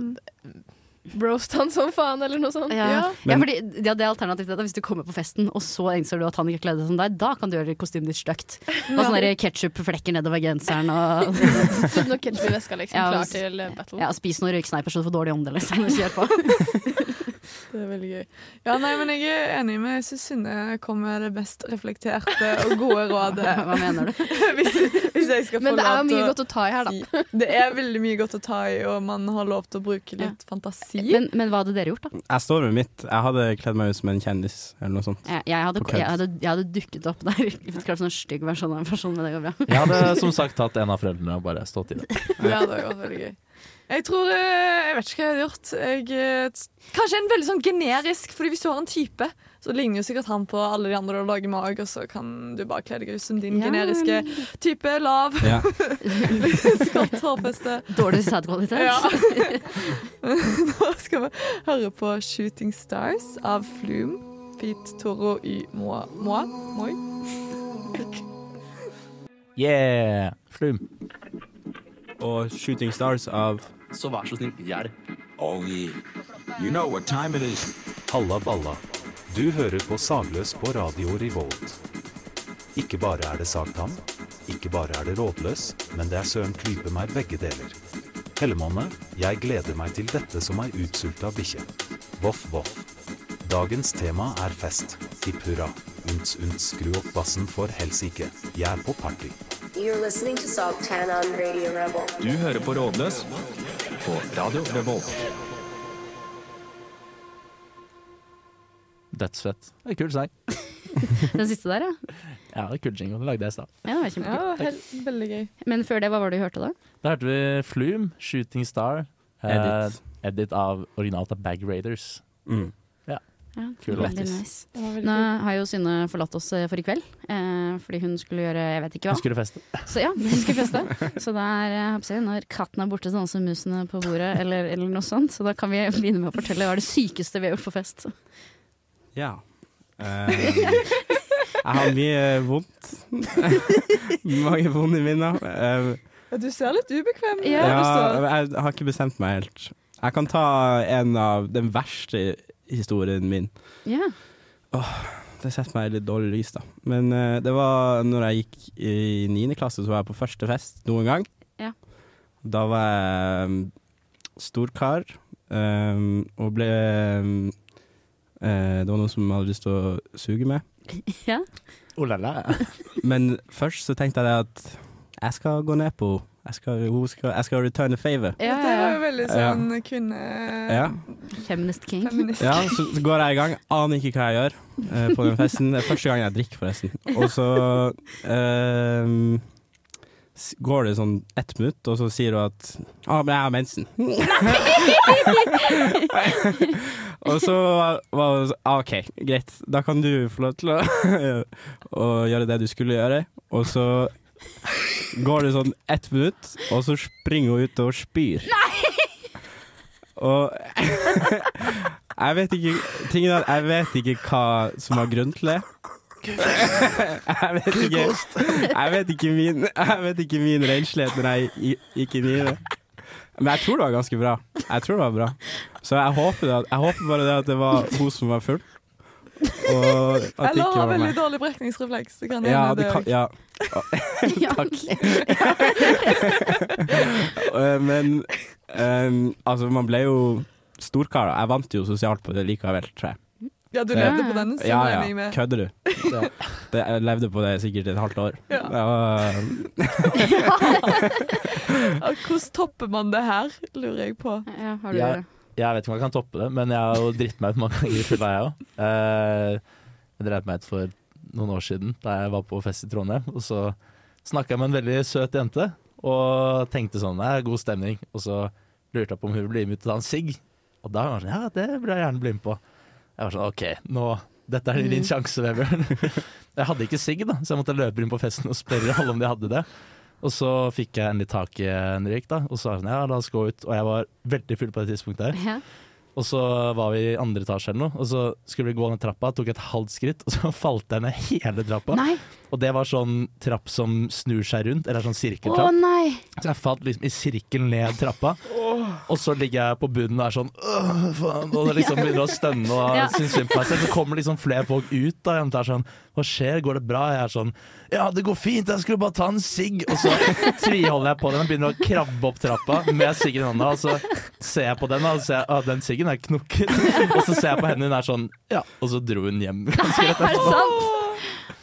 Broast han som faen, eller noe sånt. Ja, ja. Men- fordi ja, det er alternativt at Hvis du kommer på festen, og så innser du at han ikke kledde seg som deg, da kan du gjøre kostymet ditt stygt. Og sånne ketsjup-flekker nedover genseren og Putt noe ketsjup i veska, liksom. Ja, Klar til battle. ja, spis noen røyksneiper så du får dårlig ånde, liksom. Kjør på. Det er veldig gøy. Ja, nei, men jeg er enig med Jeg syns Synne kom med det best reflekterte og gode rådet. Hva mener du? hvis, hvis jeg skal få Men det er jo mye å godt å ta i her, da. Det er veldig mye godt å ta i, og man har lov til å bruke litt fantasi. Men, men hva hadde dere gjort, da? Jeg står ved mitt. Jeg hadde kledd meg ut som en kjendis, eller noe sånt. Jeg, jeg, hadde, jeg, hadde, jeg hadde dukket opp der. Klart sånn stygg versjon av en person, men det går bra. Jeg hadde som sagt tatt en av foreldrene og bare stått i det. Ja, det var veldig gøy. Jeg tror eh, Jeg vet ikke hva jeg hadde gjort. Jeg, eh, kanskje en veldig sånn generisk, Fordi hvis du har en type, så ligner jo sikkert han på alle de andre du lager mag, og så kan du bare kle deg ut som din Ja. generiske type. Lav, Ja. skott, hårfeste. Dårlig sædkvalitet. Ja. Nå skal vi høre på 'Shooting Stars' av Flume. Pete Toro y Moi. Moi? Moi? Yeah! Flum. Og 'Shooting Stars' av Så vær så snill, hjelp. Oh yeah. You know what time it is. Halla balla. Du hører på Sagløs på radio Revolt. Ikke bare er det sagtann, ikke bare er det rådløs, men det er søren klype meg begge deler. Hellemåne, jeg gleder meg til dette som ei utsulta bikkje. Voff, voff. Dagens tema er fest. Hipp hurra. Unts, unts, skru opp bassen for helsike. Jeg er på party. You're listening to Sultan on Radio Rebel. Du hører på Rådløs på Radio Revolt. Dødsfett. Det er en kul sang. Den siste der, ja. Ja, det er kul jingle. Den lagde jeg i stad. ja, det var kjempekult. Ja, veldig gøy. Men før det, hva var det du hørte da? Da hørte vi Flume, 'Shooting Star'. eh, Edit. edit av originalt av Bag Raiders. mm. Ja, veldig nice. Nå har jo Synne forlatt oss eh, for i kveld, eh, fordi hun skulle gjøre jeg vet ikke hva. Hun skulle feste. Så ja, hun skulle feste. Så det er, jeg å si, når katten er borte, danser musene på bordet, eller, eller noe sånt. Så da kan vi begynne med å fortelle hva er det sykeste vi har gjort på fest. Ja. Eh, jeg har mye vondt. Mange vonde minner. Eh, du ser litt ubekvem ut. ja, jeg har ikke bestemt meg helt. Jeg kan ta en av den verste historien min. Ja. Det setter meg i litt dårlig lys, da. Men uh, det var når jeg gikk i niende klasse, så var jeg på første fest noen gang. Yeah. Da var jeg um, storkar um, og ble um, uh, Det var noen som hadde lyst til å suge meg. ja. Oh la la. Men først så tenkte jeg at jeg skal gå ned på henne. Jeg skal, hun skal, jeg skal return a favor. Ja, Det var jo veldig Ja. sånn kvinne... Ja. Feminist king. Feminist. Ja, så går jeg i gang. Aner ikke hva jeg gjør eh, på den festen. Det er første gang jeg drikker, forresten. Og så ehm, går det sånn ett minutt, og så sier hun at Å, men jeg har mensen. og så var hun sånn «Ah, OK, greit. Da kan du få lov til å, å gjøre det du skulle gjøre. Og så går det sånn ett minutt, og så springer hun ut og spyr. Nei! Og jeg vet ikke tingen er, Jeg vet ikke hva som var grunnen til det. Jeg vet ikke Jeg vet ikke min, jeg vet ikke min renslighet når jeg gikk inn i det. Men jeg tror det var ganske bra. Jeg tror det var bra. Så jeg håper, det, jeg håper bare det at det var hun som var full. Og at Eller ikke har veldig meg. dårlig brekningsrefleks. Det kan Ja, hende det det kan, òg. ja. Takk. Men um, altså, man ble jo storkar. Jeg vant jo sosialt på det likevel, tror jeg. Ja, du levde på den, så Ja, ja. Kødder du? Det, det, jeg levde på det sikkert et halvt år. Ja. Var, Hvordan topper man det her, lurer jeg på. Ja, har du Ja. Jeg vet ikke om jeg kan toppe det, men jeg har jo dritt meg ut mange ganger i fylla, jeg òg. Jeg dreit meg ut for noen år siden da jeg var på fest i Trondheim. Og så snakka jeg med en veldig søt jente og tenkte sånn Det er god stemning. Og så lurte jeg på om hun ville bli med ut og ta en sigg. Og da var hun sånn Ja, det vil jeg gjerne bli med på. Jeg var sånn OK, nå dette er din sjanse, Vebjørn. Jeg hadde ikke sigg, da, så jeg måtte løpe inn på festen og spørre alle om de hadde det. Og så fikk jeg endelig tak i en røyk, da, og så sa hun ja, la oss gå ut. Og jeg var veldig full på det tidspunktet. her Ja. Og så var vi i andre etasje eller noe, og så skulle vi gå ned trappa, tok et halvt skritt, og så falt jeg ned hele trappa. Nei. Og det var sånn trapp som snur seg rundt, eller sånn sirkeltrapp. Å nei! Så jeg falt liksom i sirkel ned trappa, og så ligger jeg på bunnen og er sånn faen, og det liksom begynner å stønne og Ja. synes synd på meg selv. Så kommer liksom flere folk ut da, og er sånn Hva skjer, går det bra? Jeg er sånn Ja, det går fint, jeg skulle bare ta en sigg. Og så tviholder jeg på den og begynner å krabbe opp trappa med siggen i hånda, og så ser jeg på den, og så ser jeg at den siggen er knokket. Og så ser jeg på henne, hun er sånn Ja, og så dro hun hjem. Ganske rett Er det etterpå. sant?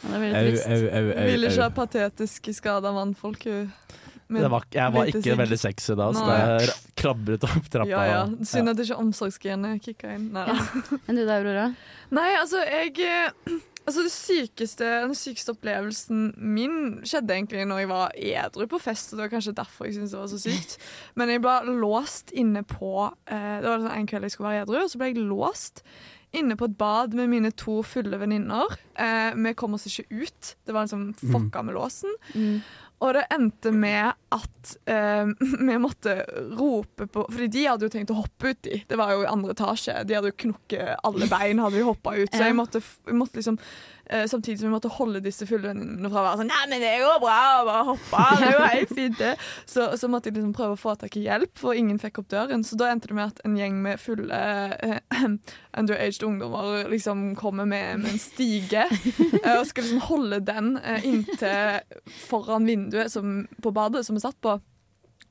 Ja, det blir litt trist. Vil ikke ha patetiske skada mannfolk. hun. Det var, jeg var ikke veldig sexy da, så jeg ra- krabret opp trappa. Ja, ja. Synd at ikke omsorgsgenet kicka inn. Nei, da. Enn du da, Aurora? Nei, altså, jeg eh, Altså, det sykeste, Den sykeste opplevelsen min skjedde egentlig når jeg var edru på fest. og Det var kanskje derfor jeg syntes det var så sykt. Men jeg ble låst inne på eh, Det var sånn en kveld jeg skulle være edru, og så ble jeg låst inne på et bad med mine to fulle venninner. Eh, vi kom oss ikke ut. Det var liksom fucka med låsen. Mm. Og det endte med at eh, vi måtte rope på Fordi de hadde jo tenkt å hoppe uti. Det var jo i andre etasje. De hadde jo knukket alle bein, hadde jo hoppa ut. Så jeg måtte, jeg måtte liksom eh, Samtidig som vi måtte holde disse fulle vennene fra å være sånn Nei, men det går bra, bare hoppe. Det er jo helt fint, det. Så, så måtte jeg liksom prøve å få tak i hjelp, for ingen fikk opp døren. Så da endte det med at en gjeng med fulle eh, underaged ungdommer liksom kommer med, med en stige eh, og skal liksom holde den eh, inntil foran vinduet som, på badet som vi satt på.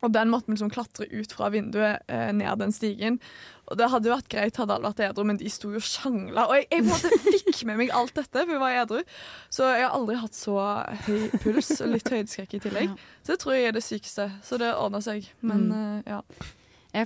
Og den måtte vi liksom klatre ut fra vinduet eh, ned den stigen. Og det hadde jo vært greit hadde alle vært edru, men de sto jo og sjangla. Og jeg, jeg måte fikk med meg alt dette, for jeg var edru. Så jeg har aldri hatt så høy puls og litt høydeskrekk i tillegg. Så det tror jeg er det sykeste. Så det ordna seg. Men eh, ja.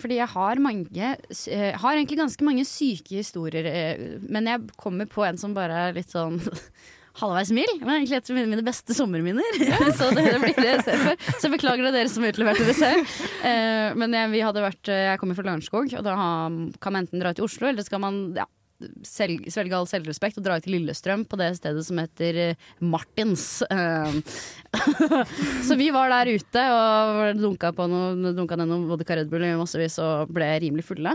Fordi jeg har mange eh, Har egentlig ganske mange syke historier, eh, men jeg kommer på en som bare er litt sånn halvveis mild. Men egentlig et av mine, beste sommerminner. så det, det blir det jeg ser for. Så jeg beklager det dere som utleverte det selv. Uh, men jeg, vi hadde vært, eh, jeg kommer fra Lørenskog, og da har- kan man enten dra til Oslo, eller skal man ja, selv, svelge all selvrespekt og dra til Lillestrøm, på det stedet som heter eh, Martins. Så vi var der ute og dunka, på noe, dunka ned noen vodka Red Bull i massevis og ble rimelig fulle.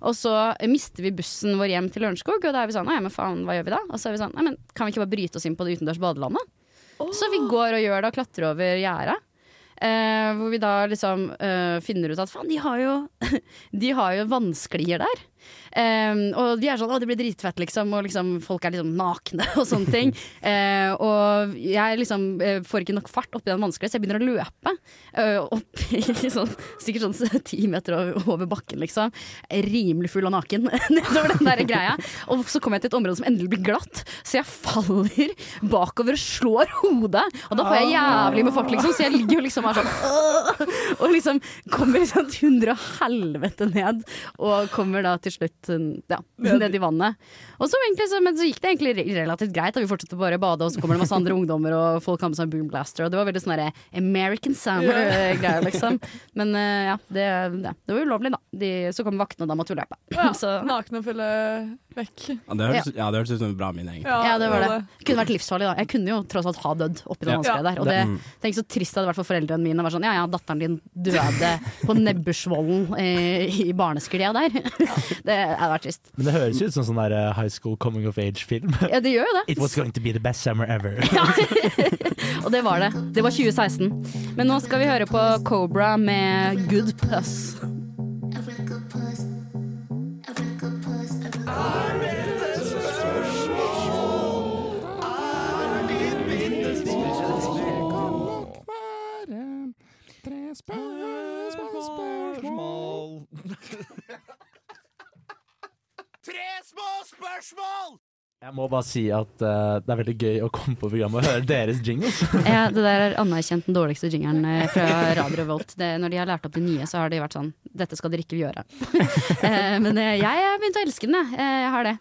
Og så mister vi bussen vår hjem til Lørenskog, og da er vi sånn Nei, men faen, hva gjør vi da? Og så er vi sånn Nei, men kan vi ikke bare bryte oss inn på det utendørs badelandet? Så vi går og gjør det og klatrer over gjerdet. Eh, hvor vi da liksom eh, finner ut at faen, de har jo De har jo vannsklier der. Eh, og de er sånn å det blir dritfett, liksom. Og liksom, folk er liksom nakne og sånne ting. uh, og jeg liksom eh, får ikke nok fart oppi den vannsklia, så jeg begynner å løpe. Uh, opp i sånn, sikkert sånn ti meter over, over bakken, liksom. Rimelig full og naken nedover den der greia. Og så kommer jeg til et område som endelig blir glatt, så jeg faller bakover og slår hodet. Og da får jeg jævlig med fart, liksom, så jeg ligger jo liksom her sånn! Og liksom kommer sånn hundre og helvete ned, og kommer da til slutt ja, ned i vannet. Og så, egentlig, så, men så gikk det egentlig relativt greit. Da vi fortsatte bare å bade, og så kommer det masse andre ungdommer, og folk har med seg boomblaster, og det var veldig sånn derre American Summer-greier, liksom. Men eh, ja, det, det, det var ulovlig, da. De, så kom vaktene, og da måtte vi løpe. ja Så Nakne og fulle vekk. Ja, det hørtes ja, ja, ut som en bra minne, egentlig. ja, det var det. Det kunne vært livsfarlig, da. Jeg kunne jo tross alt ha dødd oppi den Ja. der. Og det, tenk så trist det hadde vært for foreldrene mine. Var sånn, ja ja, datteren din døde på Nebbersvollen eh, i barnesklia der. Det hadde vært trist. Men det høres ut som sånn der eh, high school coming of age-film. Ja, det gjør jo det. It was going to be the best summer ever. Og det var det. Det var 2016. Men nå skal vi høre på Cobra med Good Puss. Tre små spørsmål! Jeg må bare si at uh, det er veldig gøy å komme på programmet og høre deres jingles. Ja, det der er anerkjent den dårligste jingeren eh, fra Radio Revolt. Det, når de har lært opp de nye, så har de vært sånn Dette skal dere ikke gjøre. uh, Men eh, jeg har begynt å elske den, jeg. Eh, Jeg har det.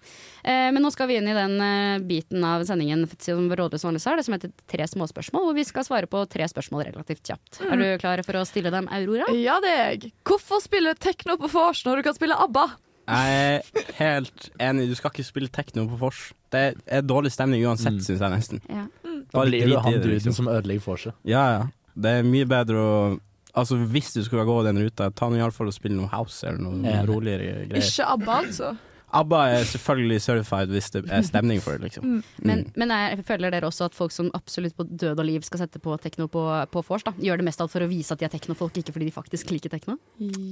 Eh, Men nå skal vi inn i den biten av sendingen som Rådløs vanligvis har, det som heter Tre småspørsmål, hvor vi skal svare på tre spørsmål relativt kjapt. Er du klar for å stille dem, Aurora? Ja, det er jeg. Hvorfor spille tekno på vors når du kan spille ABBA? Jeg er helt enig. Du skal ikke spille tekno på vors. Det er dårlig stemning uansett, Mm. syns jeg nesten. Ja. Da blir du han duden liksom. som ødelegger vorset. Ja, ja. det er mye bedre å Altså Hvis du skulle gå den ruta, ta nå iallfall og spille noe house eller noe roligere greier. Ikke ABBA, altså. ABBA er selvfølgelig certified hvis det er stemning for det, liksom. Mm. Men, men jeg føler dere også at folk som absolutt på død og liv skal sette på tekno på, på vors, da, gjør det mest alt for å vise at de er teknofolk, ikke fordi de faktisk liker tekno?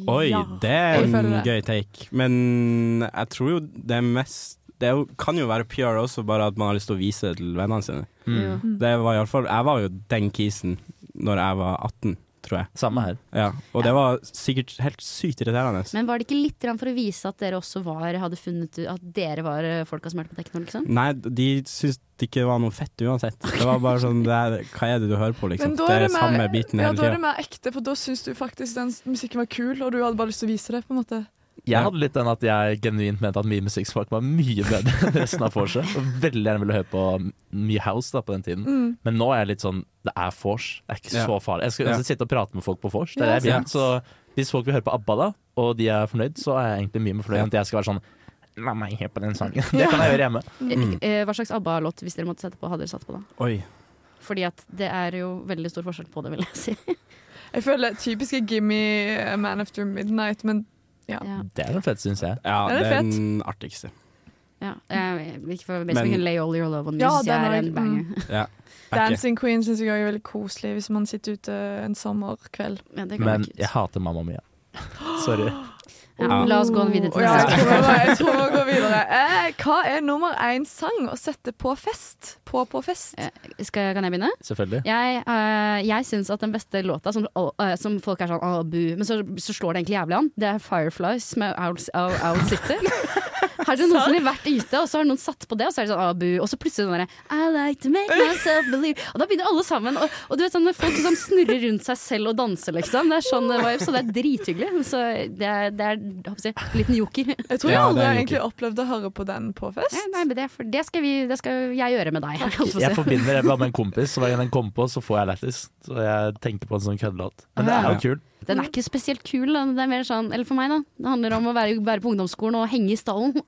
Oi, det er en det. gøy take. Men jeg tror jo det er mest Det jo, kan jo være PR også, bare at man har lyst til å vise det til vennene sine. Mm. Det var i alle fall, jeg var jo den kisen når jeg var 18, tror jeg. Samme her. Ja, og det var sikkert helt sykt irriterende. Men var det ikke litt for å vise at dere også var, hadde funnet ut at dere var eh, folka som hørte på tekno, liksom? Nei, de syntes det ikke var noe fett uansett. Det var bare sånn det er, Hva er det du hører på, liksom? Men da Det er er det mer, samme biten ja, hele da er det mer ekte, for da syns du faktisk den musikken var kul, og du hadde bare lyst til å vise det. på en måte Jeg hadde litt den at jeg genuint mente at mye musikksmak var mye bedre enn resten av Force. Og veldig gjerne ville høre på mye house da på den tiden. Mm. Men nå er jeg litt sånn Det er Force. Det er ikke Ja. så farlig. Jeg skal Ja. sitte og prate med folk på Force. Det er det jeg vil. Så hvis folk vil høre på ABBA, da, og de er fornøyd, så er jeg egentlig mye mer fornøyd enn at jeg skal være sånn La meg høre på den sangen. Det kan jeg gjøre hjemme. Mm. Eh, Hva slags ABBA-låt, hvis dere måtte sette på, hadde dere satt på da? Oi. Fordi at det er jo veldig stor forskjell på det, vil jeg si. Jeg føler typiske Gimme Man After Midnight, men ja. Det er den feteste, syns jeg. Ja, det er fett? den artigste. Ja, jeg, ikke for Men- Basically Lay All Your Love On Ja, this, jeg er er- en banger. Ja. Dancing Queen syns jeg er veldig koselig hvis man sitter ute en sommerkveld. Ja, Men jeg hater Mamma Mia. Sorry. Ja, la oss gå videre til neste spørsmål. Ja, jeg tror vi går videre. Eh, hva er nummer én sang å sette på fest? På på fest? Eh, Skal, kan jeg begynne? Selvfølgelig. Jeg, uh, jeg syns at den beste låta, som, uh, som folk er sånn Å, bu, men så, så slår det egentlig jævlig an, det er Fireflies med Out Owl, Owl City. Har dere noensinne vært ute, og så har noen satt på det, og så er det sånn abu, og så plutselig sånn derre I like to make myself believe Og da begynner alle sammen. Og, og du vet sånn folk som snurrer rundt seg selv og danser, liksom. Det er sånn vibes, så det er drithyggelig. Så det er, det er jeg en liten joker. Jeg tror jeg aldri har egentlig opplevd å høre på den på fest. Nei, nei, men det, for det, skal vi, det skal jeg gjøre med deg. si. Jeg forbinder det med en kompis, så hver gang den kommer på, så får jeg lættis. Så jeg tenker på en sånn køddelåt. Men det er jo kult. Den er ikke spesielt kul. Da. Det er mer sånn, eller for meg, da. Det handler om å være, være på ungdomsskolen og henge i stallen.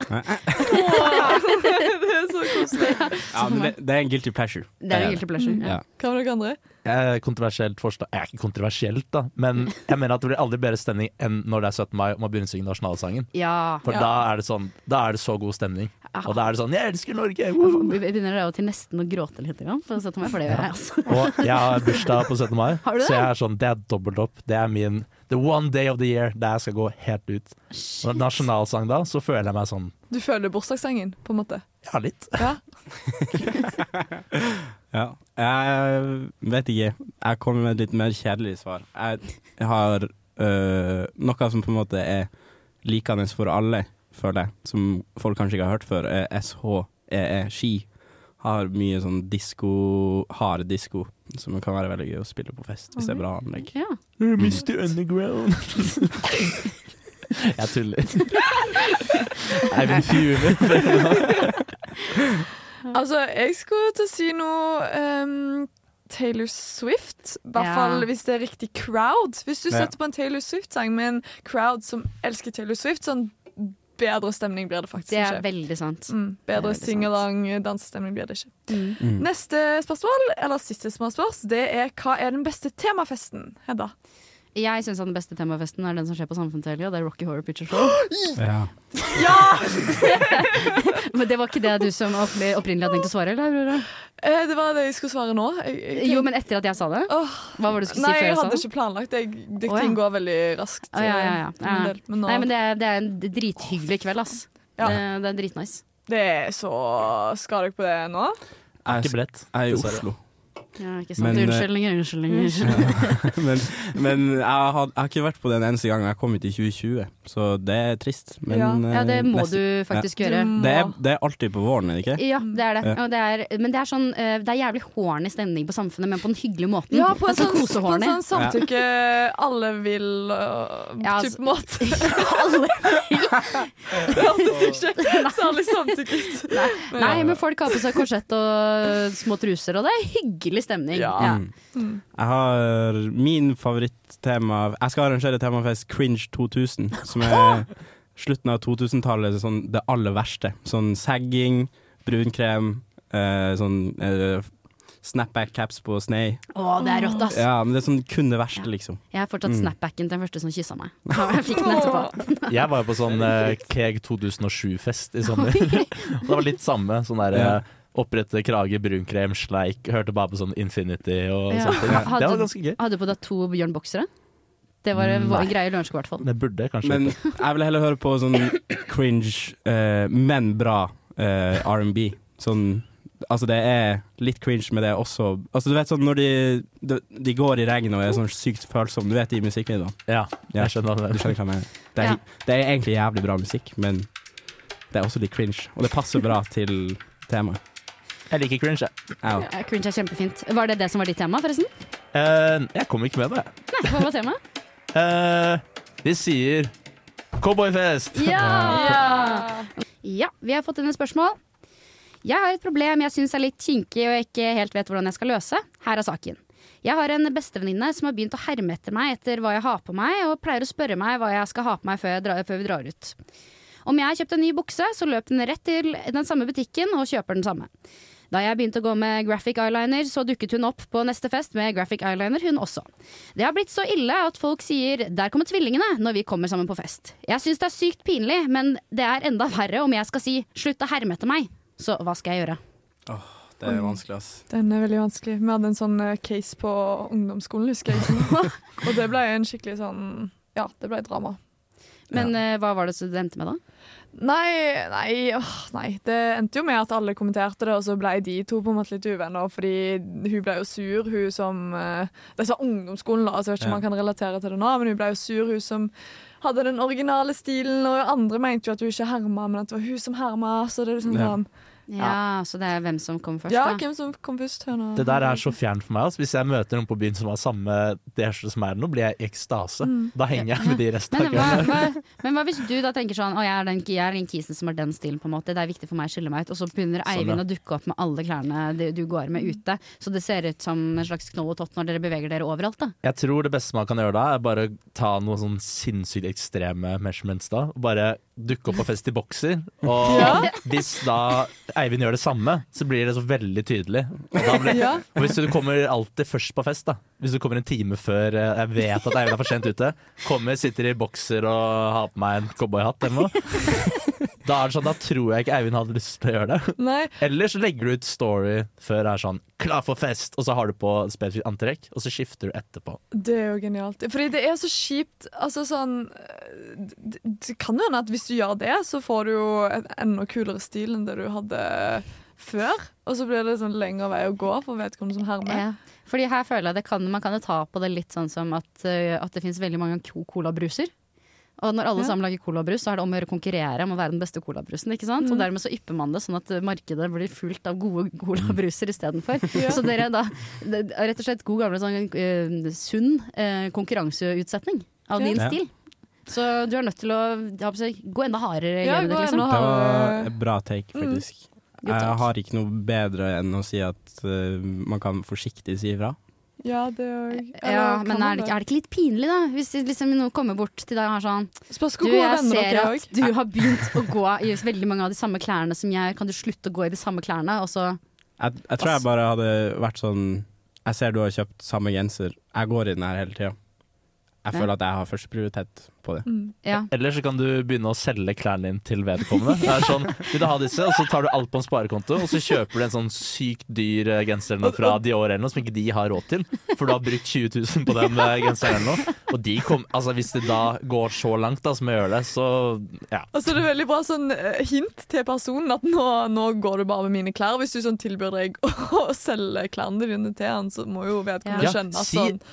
det er så koselig. Ja, men det, det er en guilty pleasure. Det er en guilty pleasure. Ja. Ja. Hva med dere andre? Er kontroversielt forslag Jeg er ikke kontroversielt, da, men jeg mener at det blir aldri bedre stemning enn når det er 17. mai og man begynner å synge nasjonalsangen. ja. For Ja. da er det sånn Da er det så god stemning. Og da er det sånn 'Jeg elsker Norge!' Jeg woo!» begynner av og til nesten å gråte litt, for 17. mai, for det gjør jeg altså. Og jeg har bursdag på 17. mai, Har du det? så jeg er sånn Det er dobbelt opp. Det er min The one day of the year der jeg skal gå helt ut. Og nasjonalsang da, så føler jeg meg sånn Du føler bursdagssangen, på en måte? Ja, litt. Ja. Ja. Jeg vet ikke. Jeg kommer med et litt mer kjedelig svar. Jeg har øh, noe som på en måte er likende for alle, føler jeg, som folk kanskje ikke har hørt før, er SHEE, ski. Har mye sånn disko, hard disko, som kan være veldig gøy å spille på fest, hvis det er bra anlegg. Ja. Mr. Underground. jeg tuller. Eivind Fjume. Altså, jeg skulle til å si noe um, Taylor Swift. I hvert Ja. fall hvis det er riktig crowd. Hvis du Ja. setter på en Taylor Swift-sang med en crowd som elsker Taylor Swift, sånn bedre stemning blir det faktisk ikke. Det er ikke. veldig sant. Mm, bedre singalong dansestemning blir det ikke. Mm. Mm. Neste spørsmål, eller siste spørsmål, det er hva er den beste temafesten? Hedda. Jeg syns den beste temafesten er den som skjer på Samfunnshotellet, og det er Rocky Horror Picture Show. Ja. Men det var ikke det du som opprinnelig hadde tenkt å svare, eller? Aurora? Eh, det var det jeg skulle svare nå. Jeg, jeg Jo, men etter at jeg sa det? Hva var det du skulle Nei, si før jeg jeg hadde det? ikke planlagt. det. det, oh, ja. ting går veldig raskt. Oh, ja, ja, ja. Ja. del. Men nå, Nei, men det er, det er en drithyggelig kveld, ass. Ja. Det, det er dritnice. det er så Skal dere på det nå? Jeg, Ikke jeg er i. Oslo. Ja, ikke sant? Men, eh, Unnskyldninger, unnskyldninger. ja, men men jeg, har, jeg har ikke vært på den eneste gang. Jeg kom hit i 2020, så det er trist. Men, Ja. Ja, det eh, må nesten. du faktisk gjøre. Det er, det er alltid på våren, er det ikke? Ja, det er det. Ja. Og det er, men det er sånn eh, Det er jævlig horny stemning på samfunnet, men på den hyggelige måten. Ja, på en altså, sånn, på en sånn samtykke alle vil uh, Ja, altså- type måte. Alle Det hørtes ikke særlig samtykket ut. Nei, men folk har på seg korsett og små truser, og det er hyggelig stemning. Ja. Mm. Jeg har min favorittema Jeg skal arrangere temafest Cringe 2000, som er slutten av 2000-tallet, sånn det aller verste. Sånn sagging, brunkrem, eh, sånn eh, snapback-caps på Snei. Å, det er rått, ass. Ja, men det er sånn kun det verste, liksom. Jeg har fortsatt Mm. snapbacken til den første som kyssa meg. Jeg fikk den etterpå. Jeg var jo på sånn eh, Keg 2007-fest i sommer. Det var litt samme. Sånn der Ja. Eh, opprette krage, brunkrem, sleik. Hørte bare på sånn Infinity og Ja. sånne ting. Det var ganske gøy. Hadde du på deg to Bjørn Boksere? Det var en greie i Lørenskog, i hvert fall. Det burde kanskje Men jeg vil heller høre på sånn cringe, uh, men bra uh, R&B. Sånn Altså, det er litt cringe med det også. Altså, du vet sånn når de, de, de går i regn og er sånn sykt følsomme, du vet de musikkvideoene? Ja, Ja. jeg skjønner Du det. skjønner hva jeg mener? Det er, Ja. det er egentlig jævlig bra musikk, men det er også litt cringe. Og det passer bra til temaet. Jeg liker cringe, jeg. Ja, Cringe er kjempefint. Var det det som var ditt tema, forresten? Eh, jeg kom ikke med det. Nei, hva var temaet? Eh, de sier cowboyfest. Ja! Ja, vi har fått inn et spørsmål. Jeg har et problem jeg syns er litt kinkig og jeg ikke helt vet hvordan jeg skal løse. Her er saken. Jeg har en bestevenninne som har begynt å herme etter meg etter hva jeg har på meg, og pleier å spørre meg hva jeg skal ha på meg før, jeg drar, før vi drar ut. Om jeg har kjøpt en ny bukse, så løp den rett til den samme butikken og kjøper den samme. Da jeg begynte å gå med graphic eyeliner, så dukket hun opp på neste fest med graphic eyeliner, hun også. Det har blitt så ille at folk sier 'der kommer tvillingene' når vi kommer sammen på fest. Jeg syns det er sykt pinlig, men det er enda verre om jeg skal si 'slutt å herme etter meg'. Så hva skal jeg gjøre? Det er vanskelig, ass. Den er veldig vanskelig. Vi hadde en sånn eh, case på ungdomsskolen, husker jeg. og det ble en skikkelig sånn Ja, det ble drama. Men ja. hva var det som du endte med, da? Nei, nei, åh, nei. Det endte jo med at alle kommenterte det, og så ble de to på en måte litt uvenner. Fordi hun ble jo sur, hun som eh, Det var ungdomsskolen, da, så jeg vet ikke om man kan relatere til det nå, men hun ble jo sur, hun som hadde den originale stilen, og andre mente jo at hun ikke herma, men at det var hun som herma. Så det er liksom sånn Ja, Så det er hvem som kom først, Ja, da? hvem som kom først? Høna? Det der er så fjernt for meg. Altså. Hvis jeg møter noen på byen som har samme T-skjorte som meg, nå blir jeg i ekstase. Mm. Da henger jeg med de resten Men av kvelden. men hva hvis du da tenker sånn Å, jeg er den, jeg er den kisen som har den stilen, på en måte. Det er viktig for meg å skille meg ut. Og så begynner Sånn, Eivind ja. å dukke opp med alle klærne du, du går med ute. Så det ser ut som en slags knoll og tott når dere beveger dere overalt, da. Jeg tror det beste man kan gjøre da, er bare ta noen sånn sinnssykt ekstreme measurements da. Og bare dukke opp på fest i bokser. Og Ja. hvis da Eivind gjør det samme, så blir det så veldig tydelig. Og, blir, Ja. og hvis du kommer alltid først på fest, da. Hvis du kommer en time før eh, jeg vet at Eivind er for sent ute, kommer, sitter i bokser og har på meg en cowboyhatt eller noe. Da, er det sånn, da tror jeg ikke Eivind hadde lyst til å gjøre det. Nei, Eller så legger du ut story før det er sånn 'klar for fest', og så har du på spesifikt antrekk, og så skifter du etterpå. det er jo genialt. Fordi det er så kjipt. Altså sånn Det, det kan jo hende at hvis du gjør det, så får du jo en enda kulere stil enn det du hadde før. Og så blir det sånn lengre vei å gå for vedkommende som hermer. Ja. Fordi her føler jeg det kan, Man kan jo ta på det litt sånn som at, eh, at det finnes veldig mange co- colabruser. Og når alle Ja. sammen lager colabrus, så er det om å gjøre å konkurrere om å være den beste colabrusen. ikke sant? Og dermed så ypper man det sånn at markedet blir fullt av gode colabruser istedenfor. Ja. Så dere da det er rett og slett god gamle sånn uh, sunn uh, konkurranseutsetting av din Ja. stil. Så du er nødt til å gå enda hardere i Ja, livet ditt, liksom. Det var et bra take, faktisk. Mm. Jeg har ikke noe bedre enn å si at uh, man kan forsiktig si ifra. Ja, det òg. Ja, men er det, ikke, er det ikke litt pinlig, da? Hvis liksom noen kommer bort til deg og har sånn Du, jeg ser er at du har begynt å gå i veldig mange av de samme klærne som jeg. Kan du slutte å gå i de samme klærne? Og så Jeg, jeg tror jeg bare hadde vært sånn Jeg ser du har kjøpt samme genser, jeg går i den her hele tida. Jeg føler at jeg har førsteprioritet på det. Mm. ja. Eller så kan du begynne å selge klærne dine til vedkommende. Det er sånn, Vil du ha disse, og så tar du alt på en sparekonto, og så kjøper du en sånn sykt dyr eh, genser fra Dior eller noe som ikke de har råd til. For du har brukt 20 000 på den eh, genseren eller noe. Og de kom, altså hvis det da går så langt da, som jeg gjør det, så ja. Altså, det er veldig bra sånn eh, hint til personen at nå, nå går du bare med mine klær. Hvis du sånn tilbyr deg å, selge klærne dine til han, så må jo vedkommende Ja, skjønne at sånn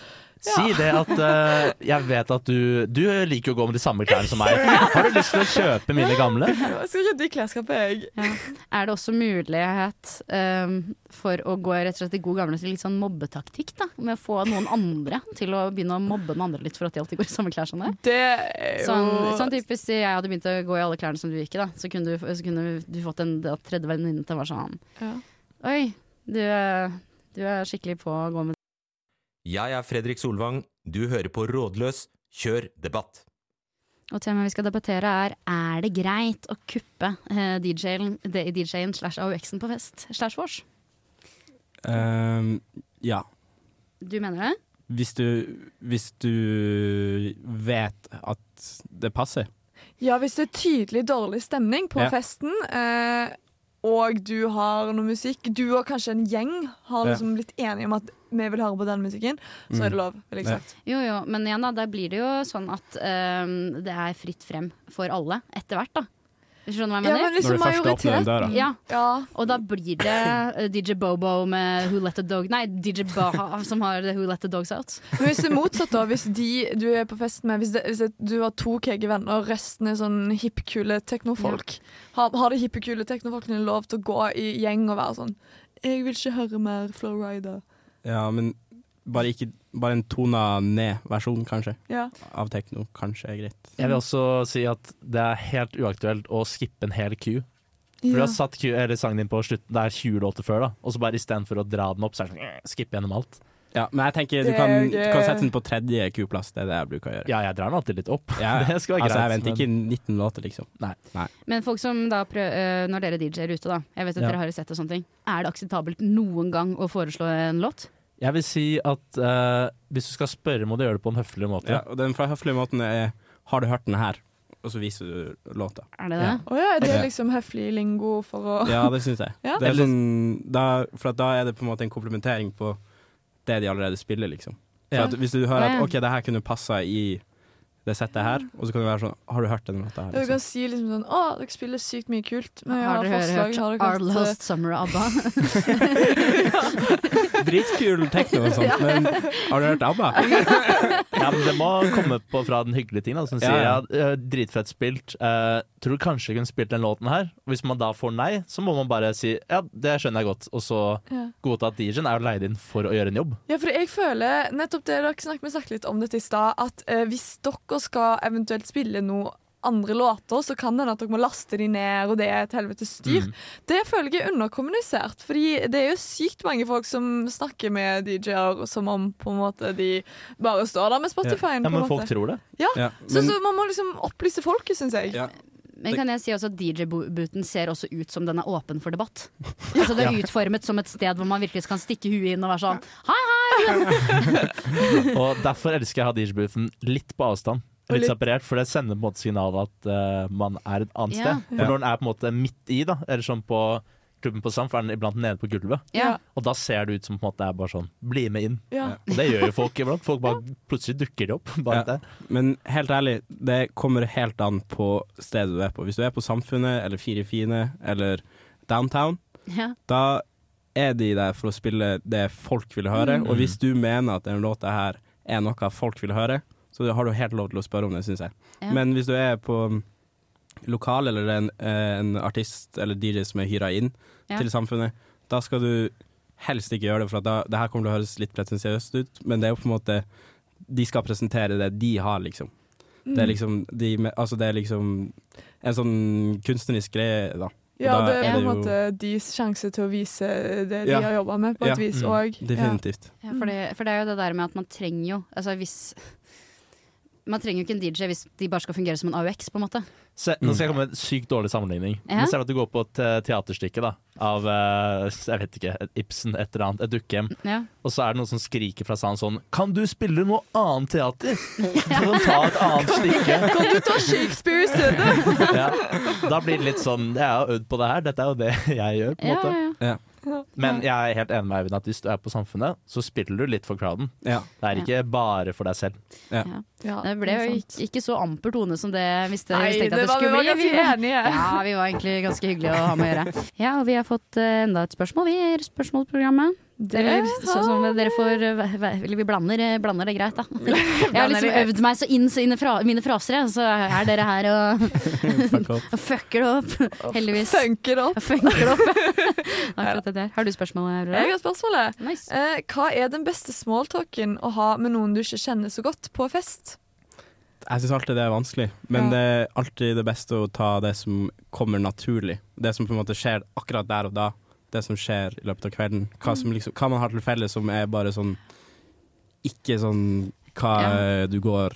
Si det at eh, jeg vet at du Du liker jo å gå med de samme klærne som meg. Har du lyst til å kjøpe mine gamle? Jeg skal rydde i klesskapet, jeg. ja. Er det også mulighet um, for å gå rett og slett i god gamle til litt sånn mobbetaktikk? da? Med å få noen andre til å begynne å mobbe den andre litt for at de alltid går i samme klær som deg? Det er jo Sånn, sånn typisk Hvis jeg hadde begynt å gå i alle klærne som du gikk i, da, så kunne du, så kunne du fått en da tredje venninne til å være sånn Ja. Oi, du, er- du er skikkelig på å gå med Jeg er Fredrik Solvang. Du hører på Rådløs. Kjør debatt. Og temaet vi skal debattere er Er det greit å kuppe eh, DJ-en DJ slash AUX-en på fest slash vors? Um, ja. Du mener det? Hvis du, hvis du vet at det passer. Ja, hvis det er tydelig dårlig stemning på Ja. festen, eh, og du har noe musikk Du og kanskje en gjeng har Ja. liksom blitt enige om at vi vil høre på den musikken, så Mm. er det lov, vil jeg Ja. sagt. Jo, jo, men igjen da, der blir det jo sånn at um, det er fritt frem for alle etter hvert, da. Hvis du hva jeg mener? Ja, men liksom Når du først åpner den døra. Ja, Ja. og da blir det eh, DJ Bobo med Who Let The Dog Nei, DJ Baha som har Who Let The Dogs Out. Men hvis det er motsatt, da, hvis de du er på fest med Hvis, det, hvis det, du har to keege venner, og resten er sånn hippkule teknofolk, har, har de hippkule teknofolkene lov til å gå i gjeng og være sånn 'Jeg vil ikke høre mer Flowrider'. Ja, men bare, ikke, bare en tona ned-versjon, kanskje, Ja. av tekno. Kanskje er greit. Jeg vil også si at det er helt uaktuelt å skippe en hel Q. For du har satt eller sangen din på slutten, det er 20 låter før, da. Og så bare istedenfor å dra den opp, så er det sånn skipp skippe gjennom alt. Ja, men jeg tenker du kan, du kan sette den på tredje Q-plass. Det er det jeg bruker å gjøre. Ja, jeg drar den alltid litt opp. Ja, Det skal være greit. altså, jeg venter venter ikke 19 låter, liksom. Nei. Men folk som da prø øh, når dere DJ-er ute, da, jeg vet at Ja. dere har sett og sånne ting, er det akseptabelt noen gang å foreslå en låt? Jeg vil si at eh, hvis du skal spørre, må du gjøre det på en høflig måte. Ja, og den fra høflige måten er 'Har du hørt den her?' Og så viser du låta. Er det det? Å ja, er det er liksom høflig lingo for å Ja, det syns jeg. Ja. Det er sånn, da, for at da er det på en måte en komplementering på det de allerede spiller, liksom. For at hvis du hører at. OK, det her kunne passa i det settet her, og så kan det være sånn Har du hørt denne låta her? Du kan Liksom? si liksom sånn Å, dere spiller sykt mye kult, men jeg har har, forslag. hørt Har dere Our hørt Lost Summer ABBA? Dritkul tekno og sånt, men har du hørt ABBA? Ja, men Det må komme på fra den hyggelige tingen, som Ja, sier ja. ja, ja dritfett spilt. Eh, tror du kanskje jeg kunne spilt den låten her? Og Hvis man da får nei, så må man bare si ja, det skjønner jeg godt. Og så Ja. godta at DJ-en er leid inn for å gjøre en jobb. Ja, for jeg føler nettopp det dere snakket, vi snakket litt om dette i stad, at eh, hvis dere skal eventuelt spille noe andre låter, så kan det hende at dere må laste de ned, og det er et helvetes styr. Mm. Det føler jeg er underkommunisert, fordi det er jo sykt mange folk som snakker med DJ-er som om på en måte de bare står der med Spotify-en. Ja, ja. men en folk måte. tror det. Ja, Ja, så, men, så man må liksom opplyse folket, syns jeg. ja. Men kan jeg si også at DJ-booten ser også ut som den er åpen for debatt? Altså Det er utformet som et sted hvor man virkelig kan stikke huet inn og være sånn Hei, hei! Og derfor elsker jeg å ha DJ-booten litt på avstand. Litt litt- separert, for det sender på en måte signal at uh, man er et annet Ja. sted. For Ja. når den er på en måte midt i, da, eller sånn på klubben på Sand, for er iblant nede på gulvet. Ja. Og da ser det ut som på en måte er bare sånn bli med inn. Ja. Og det gjør jo folk iblant. Folk bare plutselig dukker de opp. Bare Ja. det. Men helt ærlig, det kommer helt an på stedet du er på. Hvis du er på Samfunnet eller Fire fine eller Downtown, Ja. da er de der for å spille det folk vil høre. Mm. Og hvis du mener at den låta her er noe folk vil høre, så har du helt lov til å spørre om det, syns jeg. Ja. Men hvis du er på lokal eller en, eh, en artist eller DJ som er hyra inn Ja. til Samfunnet, da skal du helst ikke gjøre det, for at da, det her kommer til å høres litt pretensiøst ut, men det er jo på en måte De skal presentere det de har, liksom. Det er liksom, de, altså det er liksom en sånn kunstnerisk greie, da. Ja, Da det er er på en måte deres sjanse til å vise det de Ja. har jobba med, på Ja. vis òg. Mm. Definitivt. Ja, for, det, for det er jo det der med at man trenger jo Altså hvis Man trenger jo ikke en DJ hvis de bare skal fungere som en AUX, på en måte. Se, nå skal jeg komme med en sykt dårlig sammenligning. Ja. Men Se at du går på et teaterstykke da av eh, jeg vet ikke, et Ibsen, et eller annet, et dukkehjem. Ja. Og så er det noen som skriker fra salen sånn Kan du spille noe annet teater? Kan du ta et annet stykke? Kan du ta Shakespeare i stedet? Ja. Da blir det litt sånn Jeg har øvd på det her, dette er jo det jeg gjør. på en Ja, måte ja, ja. Men jeg er helt enig med Eivind at hvis du er på Samfunnet, så spiller du litt for crowden. Ja. Det er ikke bare for deg selv. Ja, Det ble jo ikke, ikke så amper tone som det hvis det, Nei, tenkte at det det var, vi skulle var bli. ganske Vi- enige. Ja, vi var egentlig ganske hyggelige å ha med å gjøre. Ja, og vi har fått eh, enda et spørsmål, vi, i spørsmålsprogrammet. Det Eller, har- så, som dere får eh, Eller vi blander, eh, blander det greit, da. Jeg har liksom øvd meg så inn i fra, mine fraser, jeg, så er dere her og, og fucker det opp. Heldigvis. Funker opp. Funker opp. Akkurat det der. Har du spørsmål, Jeg har spørsmålet. Nice. Eh, hva er den beste smalltalken å ha med noen du ikke kjenner så godt, på fest? Jeg syns alltid det er vanskelig, men Ja. det er alltid det beste å ta det som kommer naturlig. Det som på en måte skjer akkurat der og da. Det som skjer i løpet av kvelden. Hva, som liksom, hva man har til felles som er bare sånn Ikke sånn hva Ja. du går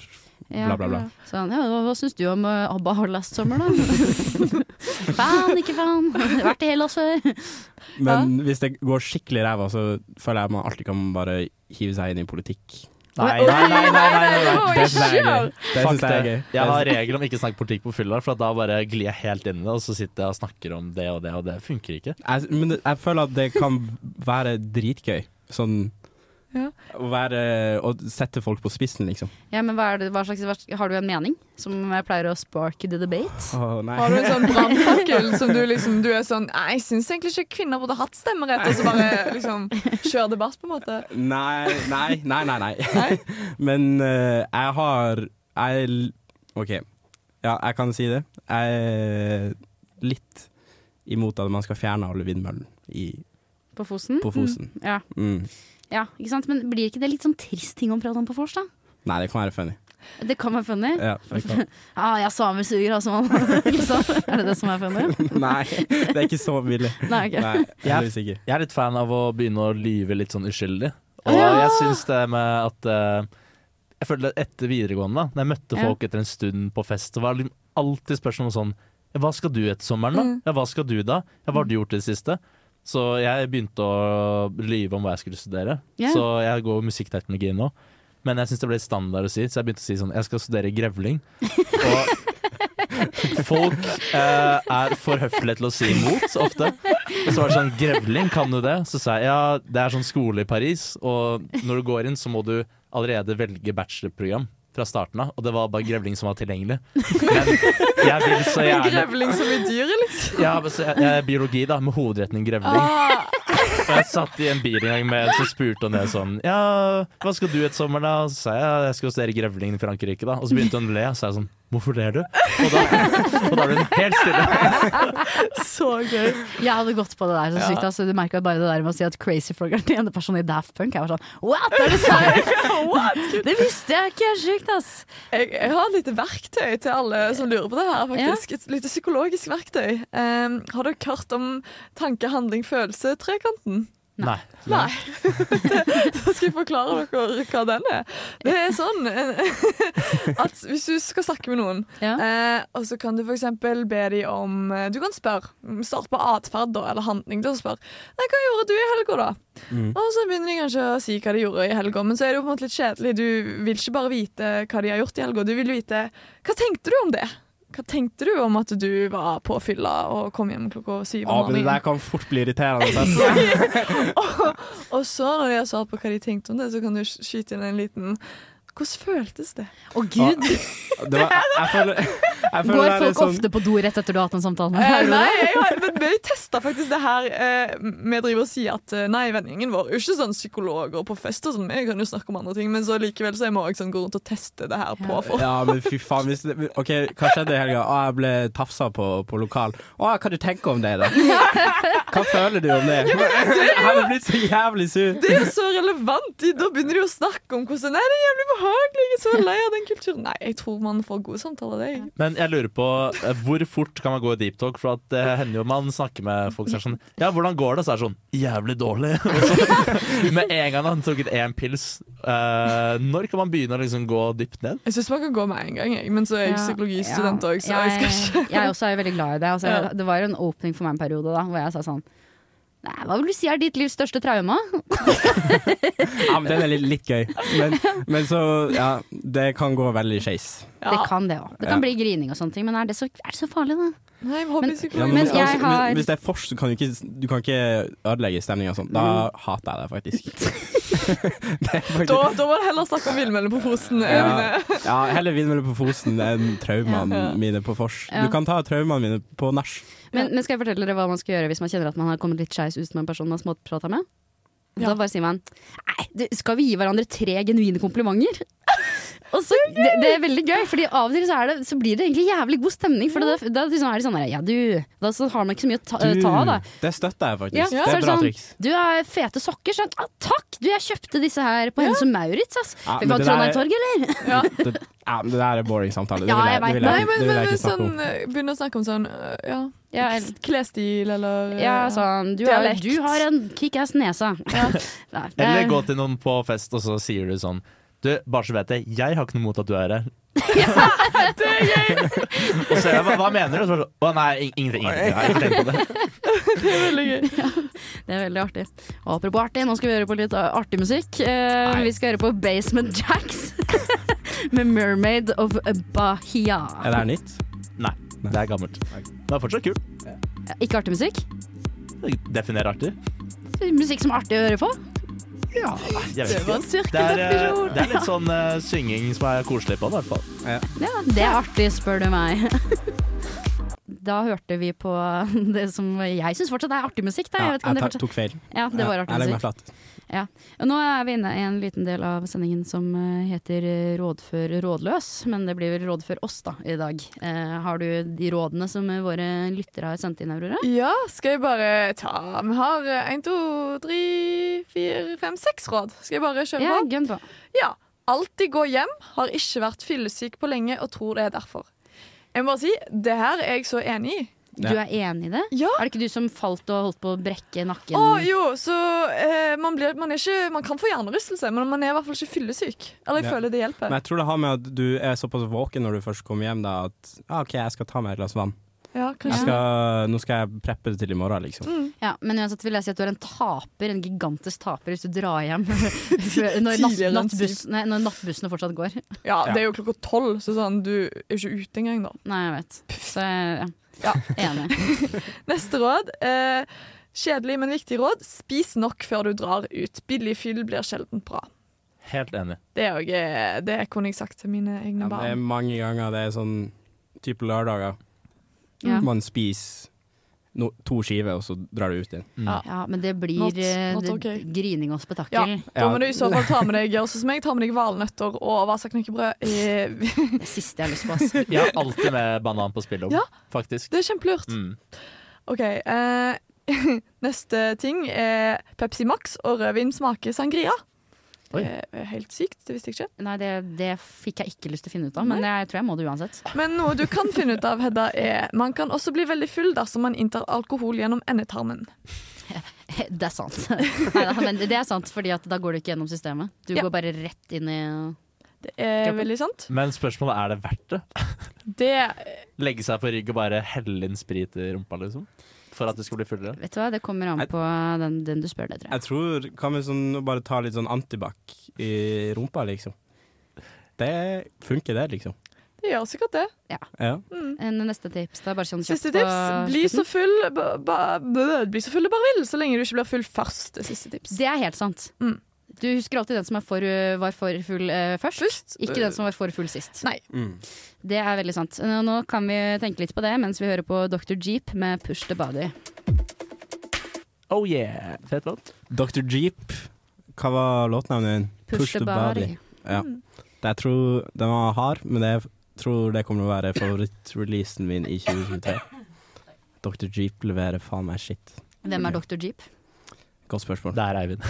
Ja. bla, bla, bla. Sånn, ja, hva, syns du om uh, ABBA har Last sommer, da? fan, ikke fan. Vært i Hellas før. Men hvis det går skikkelig ræva, så føler jeg man alltid kan bare hive seg inn i politikk. Nei, nei, nei, nei, nei, nei. Det syns jeg er gøy. Det synes jeg er gøy. Jeg har regel om ikke snakke politikk på fylla, for at da bare glir jeg helt inn i det, og så sitter jeg og snakker om det og det, og det funker ikke. Jeg, men jeg føler at det kan være dritgøy. Sånn Ja. å være Å sette folk på spissen, liksom. Ja, men hva er det, hva slags, hva, Har du en mening som jeg pleier å spark the debate? Oh, nei. Har du en sånn brannfakkel som du liksom Du er sånn Nei, jeg syns egentlig ikke kvinner burde hatt stemmerett, og så bare liksom kjøre debatt, på en måte. Nei, nei, nei, nei. nei. Men uh, jeg har Jeg OK. Ja, jeg kan si det. Jeg er litt imot at man skal fjerne alle vindmøllene i, På Fosen? på Fosen. Mm, ja. Mm. Ja, ikke sant? Men blir ikke det litt sånn trist ting å prate om på vors, da? Nei, det kan være funny. Det kan være funny. Ja, kan. ah, jeg samer suger, altså. liksom. Er det det som er funny? Nei, det er ikke så billig. Nei, okay. Nei, jeg, er, Jeg er litt fan av å begynne å lyve litt sånn uskyldig. Og Ja! jeg syns det med at uh, Jeg følte det etter videregående, da Når jeg møtte Ja. folk etter en stund på fest, det var liksom alltid spørsmål om sånn Hva skal du etter sommeren, da? Mm. Ja, hva skal du da? Ja, hva har du gjort i det siste? Så jeg begynte å lyve om hva jeg skulle studere. Yeah. Så jeg går musikkteknologi nå. Men jeg syns det ble standard å si, så jeg begynte å si sånn Jeg skal studere grevling. Og folk eh, er for høflige til å si imot ofte. Og så var det sånn Grevling, kan du det? Så sa jeg ja, det er sånn skole i Paris, og når du går inn, så må du allerede velge bachelorprogram fra starten av, og det var bare grevling som var tilgjengelig. Men jeg vil så En gjerne grevling som i dyret, liksom. ja, men så jeg, jeg er biologi, da, med hovedretning grevling. Ah, Og jeg satt i en bil en gang med en som spurte om det sånn Ja, hva skal du et sommer, da? Og så sa jeg jeg skal studere grevling i Frankrike, da. Og så begynte hun å le, og så sa jeg sånn Hvorfor ler du? Og da, og da ble hun helt stille. så gøy. Jeg hadde gått på det der så sykt. Altså, du merker bare det der med å si at Crazy Frog er den ene personen i Daft Punk. Jeg var sånn What?! Er det sant? det visste jeg ikke! Sjukt, ass. Jeg, jeg har et lite verktøy til alle som lurer på det her. faktisk Et lite psykologisk verktøy. Um, har dere hørt om tanke, handling, følelse-trekanten? Nei. Nei. Da skal jeg forklare dere hva den er. Det er sånn eh, at hvis du skal snakke med noen, Ja. eh, og så kan du f.eks. be dem om eh, Du kan spørre. Start på atferd eller handling. Da spør Nei, hva gjorde du i helga, da? Mm. Og så begynner de kanskje å si hva de gjorde i helga, men så er det jo på en måte litt kjedelig. Du vil ikke bare vite hva de har gjort i helga, du vil vite hva tenkte du om det? Hva tenkte du om at du var på fylla og kom hjem klokka syv men det der kan fort bli irriterende. altså. og, og så, når de har svart på hva de tenkte om det, så kan du skyte inn en liten Hvordan føltes det? Å gud! Det var, jeg føler, jeg føler Går folk sånn, ofte på do rett etter du har hatt en samtale Eh, nei, jeg har, men vi testa faktisk det her. Eh, vi driver og sier at eh, nei, vennegjengen vår er ikke sånn psykologer på fest og sånn. Vi kan jo snakke om andre ting, men så likevel så jeg må også sånn, gå rundt og teste det her på folk. Ja, men fy faen. Hvis det, OK, hva skjedde i helga? Å, jeg ble tafsa på, på lokal. Å, hva du tenker om det, da? Hva føler du om det? Jeg hadde blitt så jævlig sur. Det er jo så relevant! Da begynner de å snakke om hvordan Nei, det er jævlig behagelig, jeg er så lei av den kulturen. Nei, jeg tror man får gode samtaler, det. Men jeg lurer på eh, hvor fort kan man gå i deep talk? For at det hender jo man snakker med folk som er sånn Ja, hvordan går det? Så er det sånn Jævlig dårlig. Og så, med en gang han trukket én pils, Uh, når kan man begynne å liksom gå dypt ned? Jeg syns man kan gå med en gang, jeg. men så er jeg Ja, psykologistudent ja. òg, så jeg skal ikke Jeg også er veldig glad i det. Altså, Ja. Det var jo en åpning for meg en periode da, hvor jeg sa sånn Nei, Hva vil du si er ditt livs største traume? Ja, men Den er litt, litt gøy. Men, men så, ja. Det kan gå veldig skeis. Det kan det òg. Det kan Ja. bli grining og sånne ting, men er det så, er det så farlig, da? Nei, Men-. Ja, men, Men hvis, jeg altså, har- hvis- hvis det er fors, så kan du ikke, du kan ikke ødelegge stemninga sånn. Da hater jeg deg faktisk. det faktisk da, da var det heller snakke om villmøller på Fosen. Ja. ja, heller vindmøller på Fosen enn traumene Ja. mine på Fors. Ja. Du kan ta traumene mine på nach. Men, men skal jeg fortelle dere hva man skal gjøre hvis man kjenner at man har kommet litt skeis ut med en person man har småprata med? Ja. Da bare sier man Nei, skal vi gi hverandre tre genuine komplimenter? Og så, det, det er veldig gøy, Fordi av og til så, er det, så blir det egentlig jævlig god stemning. For da, da liksom er det sånn her, Ja, du Da så har man ikke så mye å ta, Du, ta av, da. det støtter jeg faktisk. Ja, Det så er det bra sånn, triks. Du har fete sokker. Sånn, ah, takk! Du, jeg kjøpte disse her på Hennes og Maurits, ass. Ja, Fikk der- Trondheim Torg, eller? Ja. Det, ja, men det der er boring samtale. Det Ja, vil jeg det vil Nei, jeg, men, men, men sånn om. eh, Begynne å snakke om sånn eh, ja, Ja, eller- klesstil eller Ja, eh, sånn Du, har, du har en kickass nese. Nei, det- Eller gå til noen på fest, og så sier du sånn Du, bare så vet jeg, jeg har ikke noe mot at du er her. Det er gøy! Og så jeg, hva, hva mener du? Og så Å nei, ingenting. ingenting. Jeg har ikke tenkt på det. Det er veldig gøy. Det er veldig artig. Og apropos artig, nå skal vi høre på litt artig musikk. Eh, vi skal høre på Basement Jacks med 'Mermaid of Bahia'. Er det her nytt? Nei, det er gammelt. Det er fortsatt kult. Ikke artig musikk? Definer artig. Musikk som er artig å høre på? Ja, jeg vet Det var en ikke. Det er, eh, sirkeldefinisjon. det er litt sånn uh, synging som er koselig på, i hvert fall. Ja, det er artig, spør du meg. Da hørte vi på det som jeg syns fortsatt er artig musikk. Da. Jeg vet ikke jeg tok feil. Ja, det var Ja, artig Jeg legger meg musikk. Ja. Og nå er vi inne i en liten del av sendingen som eh, heter eh, Rådfør rådløs, men det blir vel Rådfør oss da i dag. Eh, har du de rådene som eh, våre lyttere har sendt inn, Aurora? Ja, skal jeg bare ta Vi har én, to, tre, fire, fem, seks råd. Skal jeg bare kjøre Ja, på? gønn på. Ja. Alltid gå hjem. Har ikke vært fyllesyk på lenge og tror det er derfor. Jeg må bare si, det her er jeg så enig i. Du er enig i det? Ja. Er det ikke du som falt og holdt på å brekke nakken? Å jo, så eh, man, blir, man, er ikke, man kan få hjernerystelse, men man er i hvert fall ikke fyllesyk. Eller jeg Ja. føler det hjelper. Men jeg tror det har med at du er såpass våken når du først kommer hjem, da, at ah, OK, jeg skal ta meg et glass vann. Ja, Jeg skal, nå skal jeg preppe det til i morgen, liksom. Mm. Ja, men uansett vil jeg si at du er en taper, en gigantisk taper, hvis du drar hjem når, natt, nattbuss, nei, når nattbussene fortsatt går. Ja, det er jo klokka tolv, så sånn, du er jo ikke ute engang da. Nei, jeg vet. Så ja, Ja. enig. Neste råd. Eh, kjedelig, men viktig råd. Spis nok før du drar ut. Billig fyll blir sjelden bra. Helt enig. Det, er eh, det kunne jeg sagt til mine egne Ja, det er mange ganger det er sånn type lørdager. Ja. Man spiser no, to skiver, og så drar du ut igjen. Ja. Ja, men det blir Not- eh, not det, grining og spetakkel. Ja, da må du i så fall ta med deg gjør som meg, ta med deg valnøtter og Vasa knekkebrød. Eh, Det siste jeg har lyst på. ass. Jeg har alltid med banan på spillet, Ja. faktisk. Det er kjempelurt. Mm. OK. Eh, neste ting er Pepsi Max og rødvin smaker sangria. Oi. Det er helt sykt, det visste jeg ikke. Nei, det, det fikk jeg ikke lyst til å finne ut av, men jeg tror jeg må det uansett. Men noe du kan finne ut av, Hedda, er man kan også bli veldig full dersom man inntar alkohol gjennom endetarmen. Det er sant. Neida, men det er sant, fordi at da går du ikke gjennom systemet. Du Ja. går bare rett inn i Det er Kroppen. veldig sant. Men spørsmålet er det verdt det? Det Legge seg på rygg og bare helle inn sprit i rumpa, liksom? For at det skal bli fullere? Vet du hva, det kommer an på den, den du spør, det, tror jeg. Jeg tror Kan vi sånn bare ta litt sånn antibac i rumpa, liksom? Det funker, det, liksom. Det gjør sikkert det. Ja. En neste tips, da. Bare sånn kjapt Siste tips. Bli så full ba, ba, Bli så full du bare vil, så lenge du ikke blir full først. Det siste tips. Det er helt sant. Mm. Du husker alltid den som er for, var for full eh, først, ikke den som var for full sist. Nei. Mm. Det er veldig sant. Nå nå kan vi tenke litt på det mens vi hører på Dr. Jeep med 'Push the Body'. Oh yeah! Fet låt. Dr. Jeep, hva var låtnavnet din? Push, the body. Ja. Det jeg tror den var hard, men jeg tror det kommer til å være favorittreleasen min i 2023. Dr. Jeep leverer faen meg shit. Hvem er Dr. Jeep? Godt spørsmål. Det er Eivind.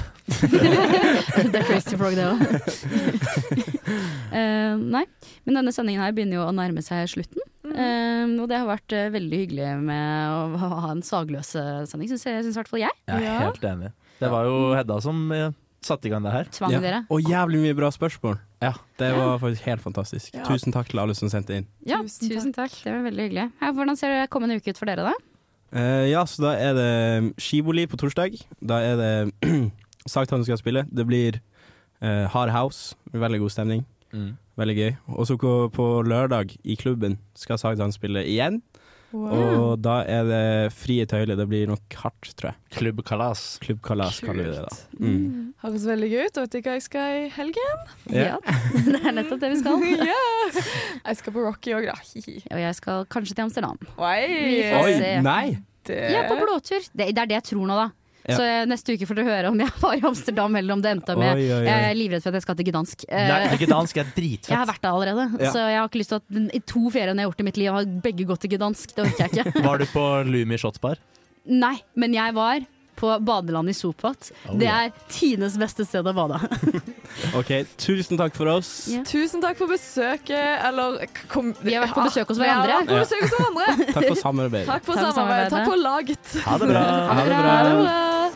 det er Crazy Frog, det òg. nei, men denne sendingen her begynner jo å nærme seg slutten. Eh, og det har vært uh, veldig hyggelig med å ha en sagløs eh, sending, syns jeg. Synes i hvert fall jeg. Jeg er Ja. helt enig. Det var jo Hedda som eh, satte i gang det her. Tvang Ja. dere. Og jævlig mye bra spørsmål. Ja. Det var faktisk helt fantastisk. Ja. Tusen takk til alle som sendte inn. Ja, Tusen tusen, takk. Det var veldig hyggelig. Ja, hvordan ser det kommende uke ut for dere, da? Eh, ja, så da er det skiboli på torsdag. Da er det Sagtann skal spille. Det blir uh, Hard House. Veldig god stemning. Mm. Veldig gøy. Og så på, på lørdag i klubben skal Sagtann spille igjen. Wow. Og da er det frie tøyler. Det blir nok hardt, tror jeg. Klubbkalas. Klubbkalas kaller vi det da. Mm. Høres veldig gøy ut. Vet du hva jeg skal i helgen? Ja. det er nettopp det vi skal. yeah. Jeg skal på Rocky òg, da. Og jeg skal kanskje til Amsterdam. Oi. Oi, nei! Det... Er på blåtur. Det, det er det jeg tror nå, da. Ja. Så eh, neste uke får dere høre om jeg var i Amsterdam eller om det endte med Oi, oi, oi. Jeg er livredd for at jeg skal til Gdansk. Eh, Nei, Gdansk er dritfett. jeg har vært der allerede, Ja. så jeg har ikke lyst til at i to ferier jeg har gjort i mitt liv, har begge gått til Gdansk. Det orker jeg ikke. Var du på Lumi Shotsbar? Nei, men jeg var på badeland i Sopat. Oh, det er Tines beste sted å bade. OK, tusen takk for oss. Yeah. Tusen takk for besøket. Eller kom Vi har vært på besøk hos hverandre. på besøk hos hverandre. Takk for samarbeidet. Takk for samarbeidet. Takk for laget. Ha det bra. Ha det Ha det bra. bra.